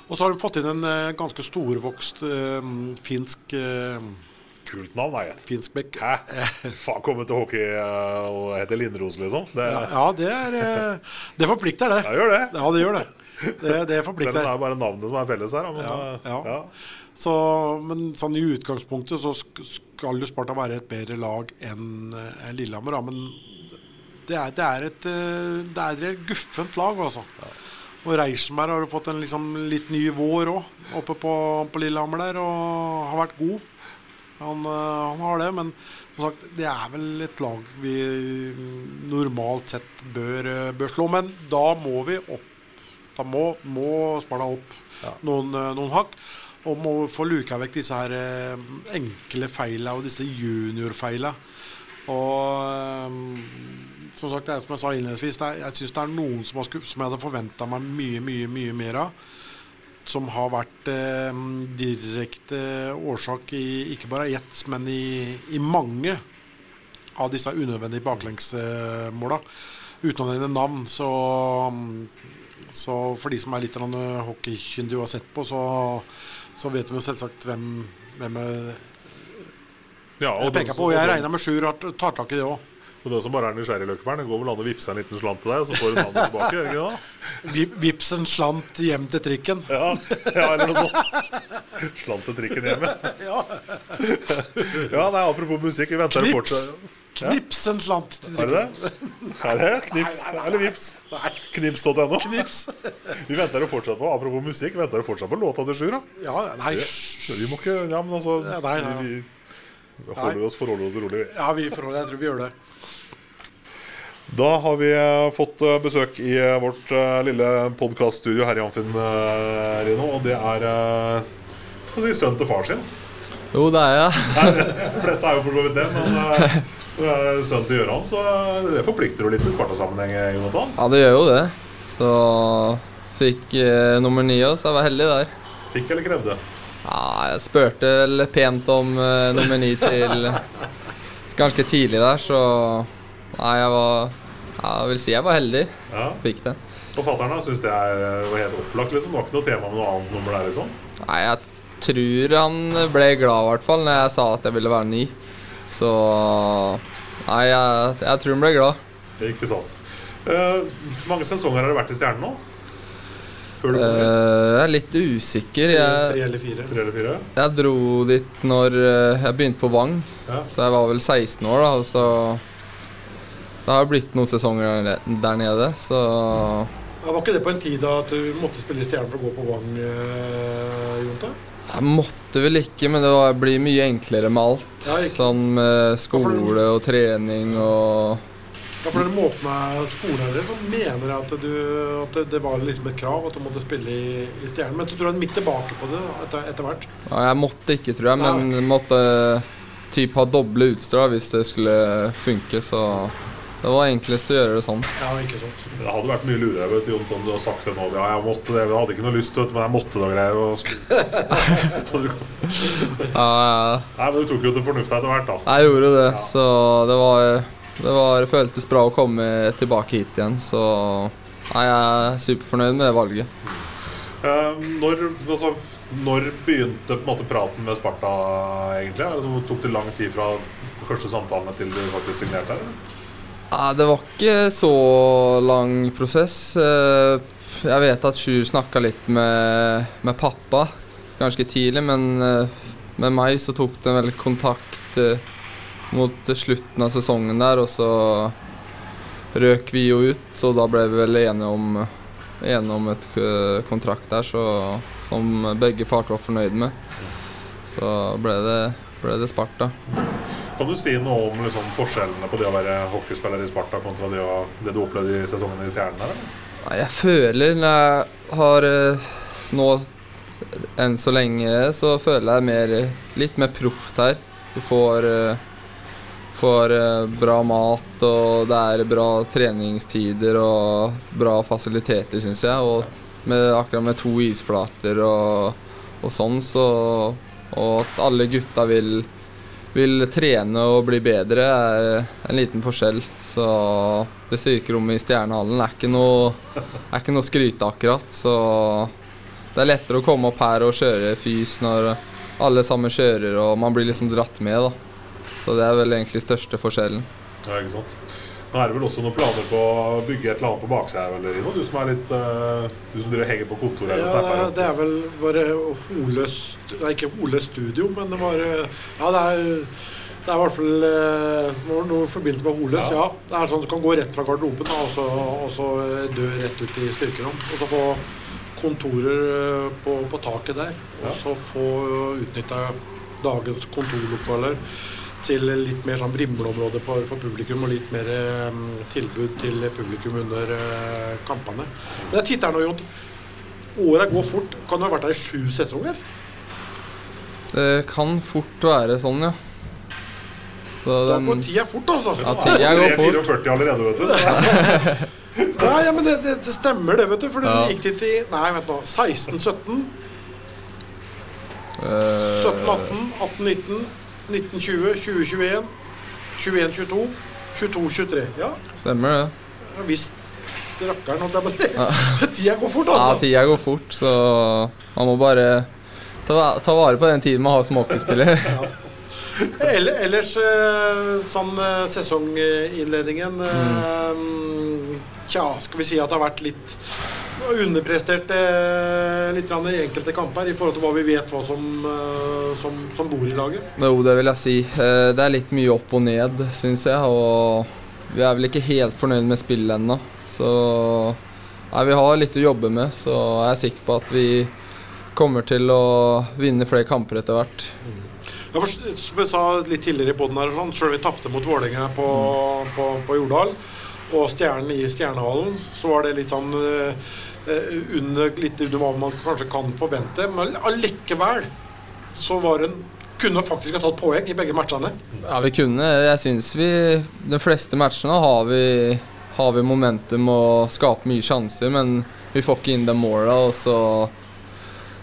Og så har de fått inn en eh, ganske storvokst uh, finsk eh, Kult navn, nei. Finsk bekk. Hæ? Faen, komme til hockey eh, og hete Lindros, liksom. Det, Ja, ja, det er eh, Det forplikter, det. Ja, gjør det. Ja, det gjør det. Det, det <laughs> Selv om det er bare navnet som er felles her. Men, Ja, eh, ja. ja. Så, men sånn i utgangspunktet så skal jo Sparta være et bedre lag enn eh, Lillehammer. Da. Men det er, det er et Det er et guffent lag, altså. Og Reichenberg har jo fått en liksom, litt ny vår òg, oppe på, på Lillehammer der, og har vært god. Han, eh, han har det, men som sagt, det er vel et lag vi normalt sett bør, eh, bør slå. Men da må vi opp. Da må, må Sparta opp noen, eh, noen hakk. Og må få luka vekk disse her enkle feila og disse juniorfeila. Og som sagt, det er som jeg sa innledningsvis, er, jeg syns det er noen som, har som jeg hadde forventa meg mye, mye, mye mer av. Som har vært eh, direkte årsak i ikke bare ett, men i, i mange av disse unødvendige baklengsmåla. Uten å nevne navn, så, så for de som er litt hockeykyndige og har sett på, så, så vet de selvsagt hvem, hvem jeg, Ja, jeg peker på. Og jeg regner med Sjur tar tak i det òg. Og du som bare er nysgjerrig, Løkkeberg, det går vel an å vippse en liten slant til deg, og så får du navnet tilbake? Ikke det? Vips en slant hjem til trikken. Ja, ja, eller noe sånt. Slant til trikken hjemme. <laughs> Ja. Ja, nei, apropos musikk, vi venter jo fortsatt Knips en slant til Er det trikken. det? Er det Knips? Eller Vips? Knips.no. Knips. <laughs> Vi venter jo fortsatt på Apropos musikk, venter jo fortsatt på låta til Sjur, da. Ja, nei, vi, Vi må ikke Ja, men altså Ja, nei, nei, nei. Vi, vi holder oss, forholder oss rolig. ja vi forholder, jeg tror vi gjør det. Da har vi eh, fått eh, besøk i eh, vårt lille podkaststudio her i Amfinn, Rino. Og det er skal si, sønnen til far sin. Jo, det er jeg. <laughs> De fleste er jo for så vidt det, men sønnen til Gøran, så det forplikter jo litt i Sparta-sammenheng, Jonathan. Ja, det gjør jo det. Så fikk eh, nummer ni også, så jeg var heldig der. Fikk eller krevde? Ja, jeg spurte vel pent om eh, nummer ni til <laughs> ganske tidlig der, så Nei, jeg var Jeg vil si jeg var heldig. Ja. Fikk det. Og fatter'n syns det er, var helt opplagt, liksom. Det var ikke noe tema med noe annet nummer der, liksom. Nei, jeg tror han ble glad, i hvert fall, når jeg sa at jeg ville være ny. Så Nei, jeg, jeg tror han ble glad. Ikke sant. Uh, mange sesonger har du vært i Stjernen nå? Før du kom Eh, dit? jeg er litt usikker. Tre, Jeg, tre eller fire. Tre eller fire? jeg dro dit når eh, jeg begynte på Vang, Ja. så jeg var vel 16 år da. Og så det har blitt noen sesonger der- nede, så Ja, var ikke det på en tid da at du måtte spille i Stjernen for å gå på Vang, eh, Jonte? Jeg måtte vel ikke, men det var, blir mye enklere med alt. Ja, Sånn med skole og trening og Ja, for den måten skolen deres som mener at, du, at det, det var liksom et krav at du måtte spille i, i Stjernen. Men så tror de midt tilbake på det etter, etter hvert. ja, Jeg måtte ikke, tror jeg, men måtte typ ha doble utstrå hvis det skulle funke, så det var enklest å gjøre det sånn. Ja, ikke sant. Det hadde vært mye lurere vet du, om du hadde sagt det nå. Ja, jeg måtte det. Jeg hadde ikke noe lyst, vet du, men jeg måtte det og greier. Og <laughs> Ja, Nei, men du tok jo til fornufta etter hvert, da. jeg gjorde det, så det var, det var føltes bra å komme tilbake hit igjen, så nei, jeg er superfornøyd med det valget. Eh, når, altså, når begynte på en måte praten med Sparta, egentlig? Altså, tok det lang tid fra første samtalene til du faktisk signerte her? Ja, det var ikke så lang prosess. Eh, Jeg vet at Sjur snakka litt med, med pappa ganske tidlig, men eh, med meg så tok det vel kontakt eh, mot slutten av sesongen der, og så røk vi jo ut, så da ble vi vel enige om, enige om et kontrakt der så, som begge parter var fornøyd med. Så ble det, ble det Sparta. Kan du si noe om liksom, forskjellene på det å være hockeyspiller i Sparta kontra det, å, det du opplevde i sesongen i Stjernen? eller? Jeg føler når jeg har eh, nå enn så lenge, så føler jeg mer, litt mer proft her. Du får, eh, får eh, bra mat, og det er bra treningstider og bra fasiliteter, syns jeg. Og med, akkurat med to isflater og, og sånn, så Og at alle gutta vil vil trene og bli bedre, er en liten forskjell. Så det styrkerommet i Stjernehallen er ikke noe, er ikke noe skryte akkurat. Så det er lettere å komme opp her og kjøre fys når alle sammen kjører og man blir liksom dratt med. da. Så det er vel egentlig største forskjellen. Ja, ikke sant? Nå er det vel også noen planer på å bygge et eller annet på baksida eller noe, Du som er litt uh, Du som driver henger på kontoret Ja, snapper det, det er vel bare Hole Det er ikke Hole Studio, men det var eh, Ja, det er det er i hvert fall eh, noe, forbindelse med Holøs, ja. Det er sånn at du kan gå rett fra garderoben da, og så, og så dø rett ut i styrkerom. Og så få kontorer på, på taket der. Og så få utnytta dagens kontorlokaler til litt mer sånn Brimle-område for, for, publikum, og litt mer um, tilbud til publikum under uh, kampene. Men jeg titter nå, Jon. Åra går fort. Kan du ha vært her i sju sesonger? Det kan fort være sånn, ja. Så den... Da går tida fort, altså. Ja, tida går fort. 44 allerede, vet du. Nei, <laughs> ja, men det, det, det, stemmer, det, vet du. For ja. du gikk dit i Nei, vent nå. 16-17. 17-18, 18-19 1920, 2021, 2122, 2223. Ja. Stemmer det. Ja, visst rakkeren. Ja. <laughs> tida går fort, altså. Ja, tida går fort, så man må bare ta, ta vare på den tiden man har som hockeyspiller. <laughs> ja. Ellers eh, sånn eh, sesonginnledningen mm. Eh, mm. Tja, skal vi si at det har vært litt underprestert eh, litt i enkelte kamper i forhold til hva vi vet hva som, eh, som, som bor i laget? Jo, det vil jeg si. Eh, Det er litt mye opp og ned, syns jeg. Og vi er vel ikke helt fornøyd med spillet ennå. Så nei, vi har litt å jobbe med, så jeg er sikker på at vi kommer til å vinne flere kamper etter hvert. Ja, for, som jeg sa litt tidligere i poden, sånn, selv om vi tapte mot Vålerenga på, på, på Jordal og Stjernen i Stjernehallen, så var det litt sånn under, litt under hva man kanskje kan forvente. Men allikevel så var en kunne faktisk ha tatt poeng i begge matchene. Ja, vi kunne. Jeg syns vi De fleste matchene har vi, har vi momentum og skaper mye sjanser, men vi får ikke inn de måla, og så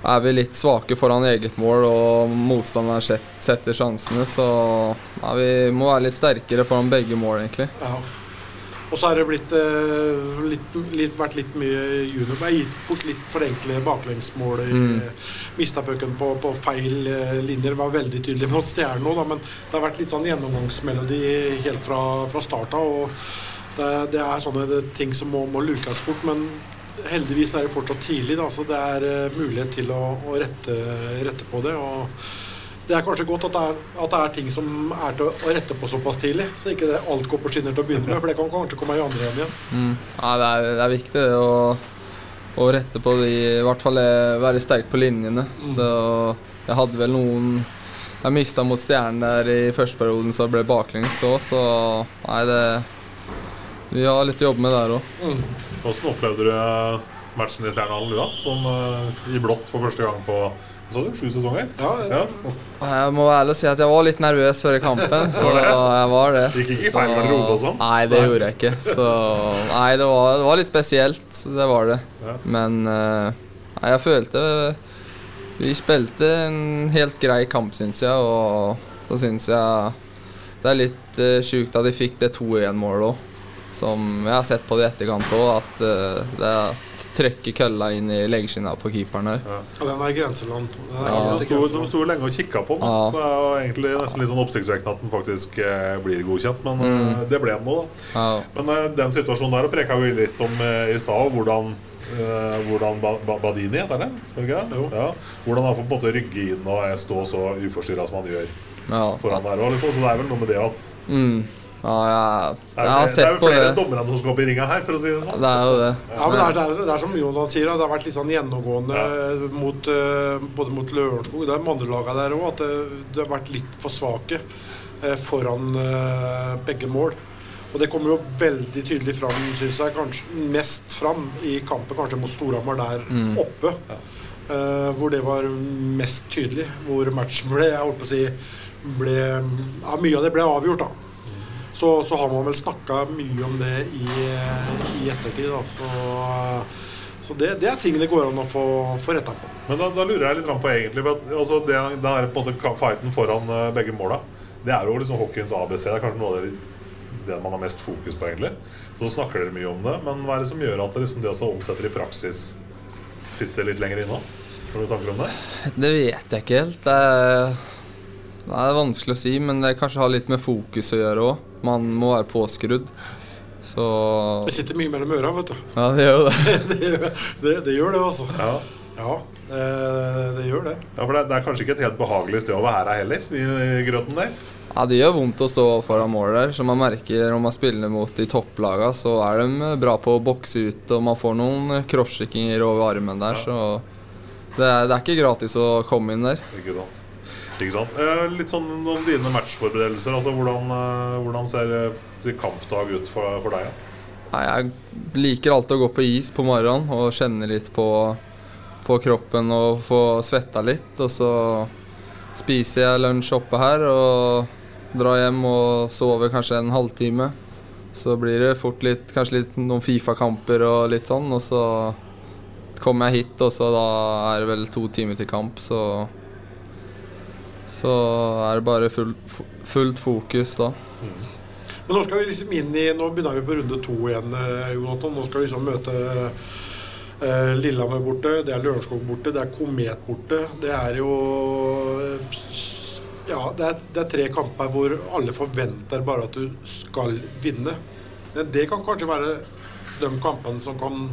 er vi litt svake foran eget mål, og motstanderen setter sjansene, så ja, vi må være litt sterkere foran begge mål, egentlig. Ja. Og så har det blitt, eh, litt, litt, vært litt mye junior. Vi har gitt bort litt for enkle baklengsmål. Mm. Mm. Mista pucken på, på feil eh, linjer. Var veldig tydelig mot Stjernen nå, da, men det har vært litt sånn gjennomgangsmelodi helt fra, fra start av. og det, det er sånne det, ting som må, må lukes bort. Men heldigvis er det fortsatt tidlig, da, så det er eh, mulighet til å, å rette, rette på det. og det er kanskje godt at det er, at det er ting som er til å rette på såpass tidlig, så ikke det alt går på skinner til å begynne med, for det kan kanskje komme i andre igjen. Mm. Ja, det er, det er viktig det, å, å rette på de I hvert fall eh, være sterk på linjene. Så jeg hadde vel noen Jeg mista mot Stjernen der i første perioden, så det ble baklengs òg, så nei, det Vi har litt å jobbe med der òg. Hvordan opplevde du eh, matchen i Stjernehallen, du da? Som eh, i blått for første gang på sa du, sju sesonger? Ja, jeg ja. Jeg må være ærlig og si at jeg var litt nervøs før kampen. <laughs> Så jeg var det. Gikk ikke i feil garderobe og sånn? Nei, det gjorde jeg ikke. Så nei, det var, det var litt spesielt. Det var det. Ja. Men eh, nei, jeg følte Vi spilte en helt grei kamp, syns jeg. Og så syns jeg det er litt uh, sjukt at de fikk det 2-1-målet òg. Som jeg har sett på det i etterkant òg, at uh, det trekker kølla inn i leggskinna på keeperen her. Ja, den er grenseland. Den er Ja, De sto, de sto lenge og kikka på den, Ja. så det er jo egentlig nesten litt sånn oppsiktsvekkende at den faktisk eh, blir godkjent. Men eh, det ble den nå, da. Ja. Men eh, den situasjonen der preka vi litt om eh, i stad. Hvordan, eh, hvordan ba ba Badini heter det? er. Ja. Hvordan han får på en måte rygge inn og stå så uforstyrra som han gjør Ja. foran der òg. Liksom. Så det er vel noe med det at Mm. Ja, jeg, det er, sett på det er jo flere det. dommere som skal opp i ringa her, for å si det sånn. Det er jo det. Ja, men det er, det, er, det er som Jonas sier, det har vært litt sånn gjennomgående mot, eh, både mot Lørenskog Det er de andre lagene der òg, at det, det har vært litt for svake eh, foran eh, begge mål. Og det kommer jo veldig tydelig fram, syns jeg, kanskje mest fram i kampen kanskje mot Storhamar der oppe. Eh, hvor det var mest tydelig. Hvor matchen ble, jeg holdt på å si ble, ja, Mye av det ble avgjort, da. Så, så har man vel snakka mye om det i, i ettertid. Da. Så, så det, det er ting det går an å få, få retta på. Men da, da lurer jeg litt på egentlig for at, altså det, det, her på en måte fighten foran eh, begge måla, det er jo liksom hockeyens ABC. Det er kanskje noe av det, det man har mest fokus på, egentlig. Så snakker dere mye om det, men hva er det som gjør at det, liksom, det å omsette i praksis sitter litt lenger inne? Har du tanker om det? Det vet jeg ikke helt. Det er, det er vanskelig å si, men det kanskje har litt med fokus å gjøre òg. Man må være påskrudd. Så Det sitter mye mellom øra, vet du. Ja, det gjør jo det. <laughs> Det gjør det, det, gjør det altså. Ja, Ja, det, det gjør det. ja for det, det er kanskje ikke et helt behagelig sted å være heller, i, i grøten der? Ja, Det gjør vondt å stå foran målet der. Som man merker når man spiller mot de topplaga, så er de bra på å bokse ut, og man får noen crosscheckinger over armen der, så det er, det er ikke gratis å komme inn der. Ikke sant? Ikke sant? Eh, litt sånn om dine matchforberedelser. Altså, hvordan, eh, hvordan ser eh, kampdag ut for, for deg? Ja? Nei, jeg liker alltid å gå på is på morgenen og kjenne litt på, på kroppen og få svetta litt. Og så spiser jeg lunsj oppe her og drar hjem og sover kanskje en halvtime. Så blir det fort litt, kanskje litt noen Fifa-kamper og litt sånn. Og så kommer jeg hit, og så da er det vel to timer til kamp, så Så er det bare full, fullt fokus da. Men nå skal vi liksom inn i Nå begynner vi på runde to igjen, eh, Jonathan. Nå skal vi liksom møte eh, Lillehammer borte, det er Lørenskog borte, det er Komet borte. Det er jo Ja, det er, det er tre kamper hvor alle forventer bare at du skal vinne. Men det kan kanskje være de kampene som kan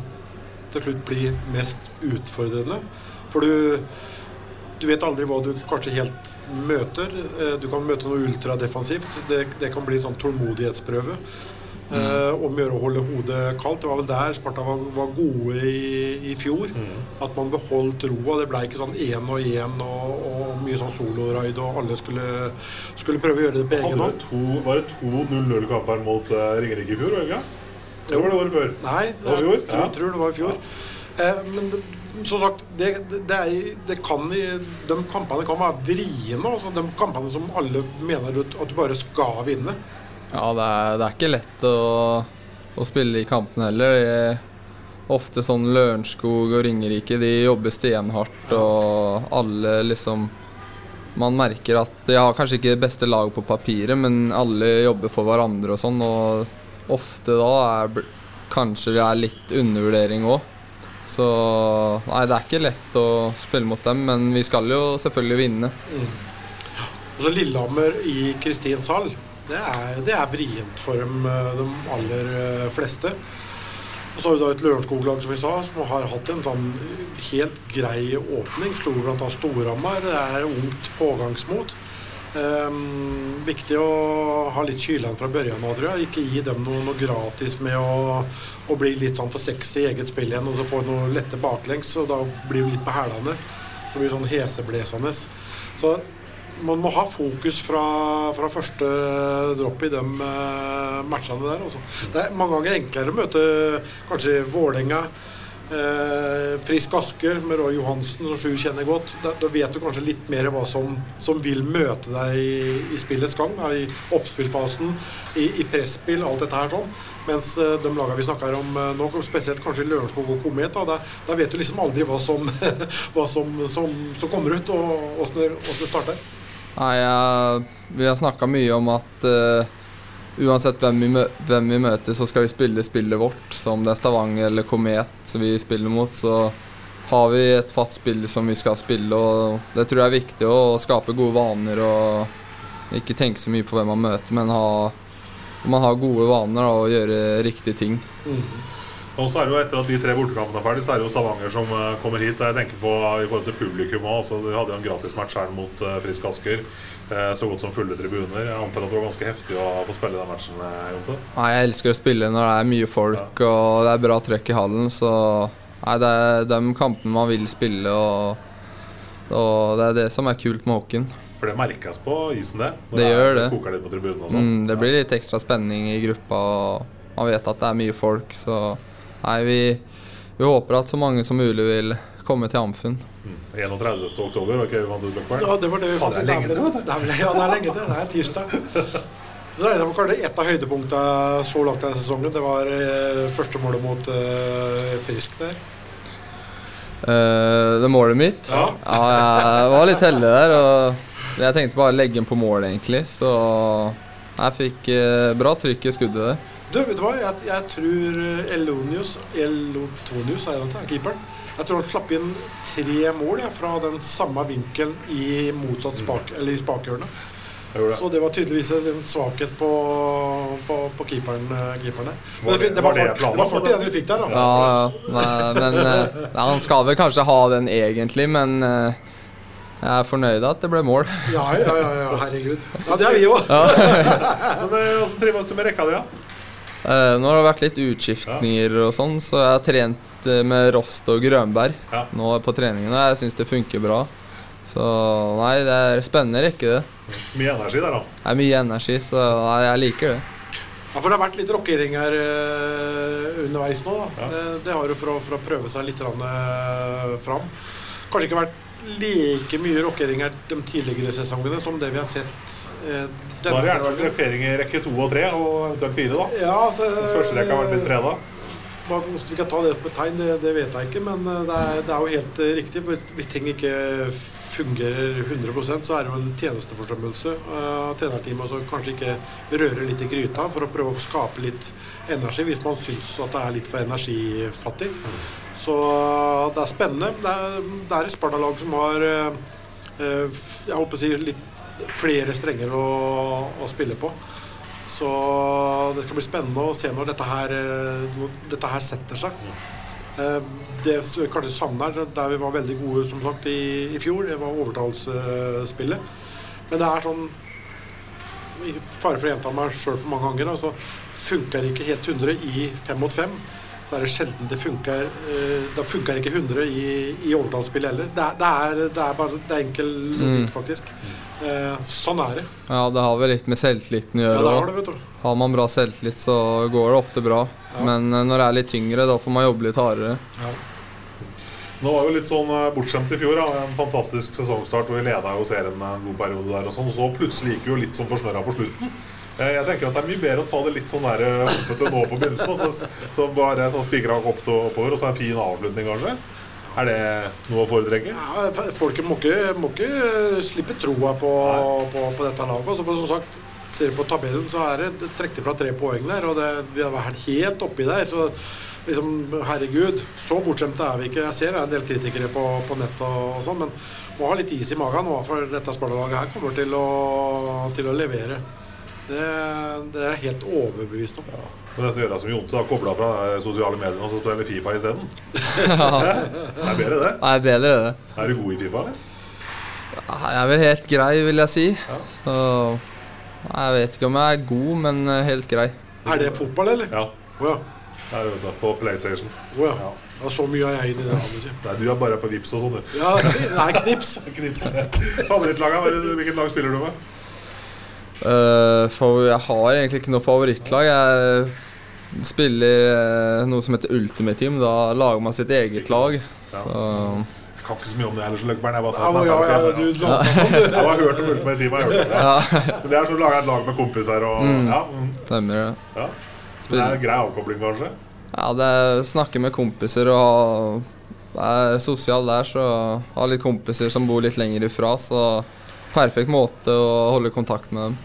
til slutt bli mest utfordrende. For du du vet aldri hva du kanskje helt møter. Eh, Du kan møte noe ultradefensivt. Det, det kan bli sånn tålmodighetsprøve. Eh, om å gjøre å holde hodet kaldt. Det var vel der Sparta var, var gode i, i fjor. At man beholdt roa. Det ble ikke sånn én og én og, og mye sånn soloraid, og alle skulle, skulle prøve å gjøre det på egen hånd. var det to 0-0-kamper mot uh, Ringerike i fjor? Eller? det var det året før. Nei, jeg, jeg tror, tror det var i fjor. Eh, men det, som sagt, det, det, er, det kan De kampene kan være vriene. Altså, de kampene som alle mener at, at du bare skal vinne. Ja, det er, det er ikke lett å, å spille i kampene heller. Det er ofte sånn Lørenskog og Ringerike, de jobber stenhardt, og alle liksom Man merker at de har kanskje ikke det beste laget på papiret, men alle jobber for hverandre og sånn, og ofte da er kanskje det er litt undervurdering òg. Så nei, det er ikke lett å spille mot dem, men vi skal jo selvfølgelig vinne. Altså Lillehammer i Kristinshall, det er, det er vrient for dem, eh, de aller eh, fleste. Og så har vi da et Lørenskog-lag som vi sa, som har hatt en sånn helt grei åpning. Slo bl.a. Storhamar. Det er ungt pågangsmot. Um, viktig å ha litt kylende fra børjan nå, tror jeg. Ikke gi dem noe, noe gratis med å, å, bli litt sånn for sexy i eget spill igjen, og så få noe lette baklengs. Og da blir du litt på hælene. Så blir du sånn heseblesende. Så man må ha fokus fra, fra første dropp i de uh, matchene der. Også. Det er mange ganger enklere å møte kanskje Vålerenga. Eh, Frisk Asker med Roy Johansen, som Sju kjenner godt. Da, da, vet du kanskje litt mer hva som, som vil møte deg i, i spillets gang. Da, I oppspillfasen, i, i presspill, alt dette her sånn. Mens eh, de lagene vi snakker om eh, nå, spesielt kanskje Lørenskog og Komet, da, da, vet du liksom aldri hva som, <laughs> hva som, som, som kommer ut, og åssen det, det starter. Nei, jeg, Vi har snakka mye om at uh, uansett hvem vi, hvem vi, møter, så skal vi spille spillet vårt. Så om det er Stavanger eller Komet vi spiller mot, så har vi et fast spill som vi skal spille. og Det tror jeg er viktig, å skape gode vaner og ikke tenke så mye på hvem man møter, men ha, man har gode vaner og gjøre riktige ting. Mm. Og så er det jo Etter at de tre bortekampene er ferdig, så er det jo Stavanger som uh, kommer hit. og Jeg tenker på i forhold til publikum også, De hadde jo en gratismatch her mot uh, Frisk Asker. Så godt som fulle tribuner. Jeg antar at det var ganske heftig å få spille den matchen? Jonte? Nei, Jeg elsker å spille når det er mye folk ja. og det er bra trøkk i hallen. Så nei, det er de kampene man vil spille, og, og det er det som er kult med hockeyen. For det merkes på isen, det? Når det gjør det. koker litt på tribunen og sånn? Mm, det blir litt ekstra spenning i gruppa. og Man vet at det er mye folk, så Nei, vi, vi, håper at så mange som mulig vil komme til Amfund. Mm. 31. oktober, var ikke vant ut Løkberg? Ja, det var det Faen. Det er lenge til, Ja, det er lenge til. Det er tirsdag. <laughs> Så det var kanskje Et av høydepunktene så langt denne sesongen, det var eh, første målet mot uh, Frisk der. Uh, det målet mitt? Ja. ja. Jeg var litt heldig der. Og jeg tenkte bare å legge den på mål, egentlig. Så jeg fikk uh, bra trykk i skuddet der. Du, vet du hva? Jeg, jeg tror Elonius Elotonius er det, keeperen. Jeg tror han slapp inn tre mål ja, fra den samme vinkelen i motsatt spak, eller i spakhjørnet. Så det var tydeligvis en svakhet på, på, på keeperen, eh, keeperen der. Men det, det, var, det var den vi fikk der, da. Ja, nei, men eh, nei, Han skal vel kanskje ha den egentlig, men eh, jeg er fornøyd at det ble mål. Ja, ja, ja, ja herregud. Ja, det er vi òg. Hvordan trives du med rekka di, da? Uh, nå har det vært litt utskiftninger og sånn, så jeg har trent uh, med Rost og Grønberg ja. nå på treningene. Jeg syns det funker bra. Så nei, det er spennende rekke, det. Mye energi der, da? Det er mye energi, så nei, jeg liker det. Ja, For det har vært litt rockering her uh, underveis nå. da. Ja. Det, det, har jo for å, for å, prøve seg litt fram. Kanskje ikke vært like mye rockering her de tidligere sesongene som det vi har sett Eh, da er det gjerne vært blokkering i rekke to og tre, og eventuelt fire. da ja, altså, Første rekka har vært litt freda. Hvordan vi kan ta det på tegn, det, det, vet jeg ikke. Men eh, det er, det er jo helt uh, riktig. Hvis, hvis, ting ikke fungerer 100% så er det jo en tjenesteforsømmelse uh, trenerteamet som kanskje ikke rører litt i gryta for å prøve å skape litt energi hvis man syns at det er litt for energifattig. Mm. Så uh, det er spennende. Det er, det er et Sparta-lag som har jeg håper å si litt flere strenger å, å, spille på. Så det skal bli spennende å se når dette her, eh, når dette her setter seg. Eh, det vi kanskje savner, der vi var veldig gode som sagt i, i fjor, det var overtalelsesspillet. Men det er sånn i fare for å gjenta meg sjøl for mange ganger, altså funker ikke helt 100 i fem mot fem så er det sjelden det funker eh, Da funker ikke 100 i, i overtallsspill heller. Det det, er, det er, bare det er enkel logikk, mm. faktisk. Eh, sånn er det. Ja, det har vel litt med selvtilliten å gjøre. Ja, det har, det, vet du. har man bra selvtillit, så går det ofte bra. Ja. Men eh, når det er litt tyngre, da får man jobbe litt hardere. Ja. Nå var jo litt sånn eh, bortskjemt i fjor. Ja. En fantastisk sesongstart Og vi leda jo serien en god periode der. Og sånn Og så plutselig gikk vi jo litt sånn på snørra på slutten. Eh, jeg tenker at Det er mye bedre å ta det litt sånn hoppete nå på begynnelsen. Så, så bare sånn spikra opp til oppover, og så en fin avslutning, kanskje. Er det noe å foretrekke? Ja, Folket må ikke, må ikke slippe troa på, på, på, dette laget. Altså, for som sagt, Ser du på tabellen, så er det trukket fra tre poeng der. Og det, vi har vært helt oppi der. Så liksom, herregud, så bortskjemte er vi ikke. Jeg ser det er en del kritikere på, på nett og, sånn, men må ha litt is i magen nå, for dette Sparta-laget her kommer til å, til å levere. Det, det er jeg helt overbevist om. Ja. Men det skal gjøre som Jonte. Koble av fra eh, sosiale medier og så spille Fifa isteden. <laughs> Ja. Det er bedre, det. Nei, bedre det. Er du god i Fifa, eller? Ja, Jeg er vel helt grei, vil jeg si. Ja. Så Jeg vet ikke om jeg er god, men eh, helt grei. Er det fotball, eller? Ja. Oh, ja. Det er vet du, på PlayStation. Oh, ja. ja. Så mye er jeg inn i det. Anders. Nei, du er bare på Vips og sånn, du. Ja, nei, knips. <laughs> Knips. Favorittlaget, er det- hvilket lag spiller du med? Uh, jeg har egentlig ikke noe favorittlag. Jeg spiller eh, noe som heter Ultimate Team. Da lager man sitt eget lag. Så Jeg kan ikke så mye om det heller, så Løkberg. Jeg bare Ja, sa ja, ja, du later som du- Jeg har hørt om Ultimate Team. Jeg har hørt om det. Men det er sånn å lage et lag med kompiser og Mm. Ja. mm. stemmer det. ja. Det er grei avkobling, kanskje? Ja, det er snakke med kompiser og ha Være sosial der, så ha litt kompiser som bor litt lenger ifra, så perfekt måte å holde kontakt med dem.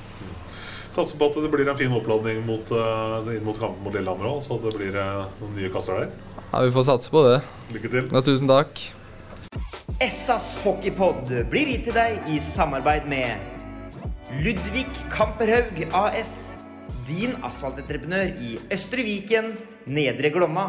Satser på at det blir en fin oppladning mot, eh, inn mot kampen mot Lillehammer òg, så at det blir eh, noen nye kasser der. Ja, Vi får satse på det. Lykke til. Ja, tusen takk. Essas hockeypod blir gitt til deg i samarbeid med Ludvig Kamperhaug AS. Din asfaltentreprenør i Østre Viken, Nedre Glomma.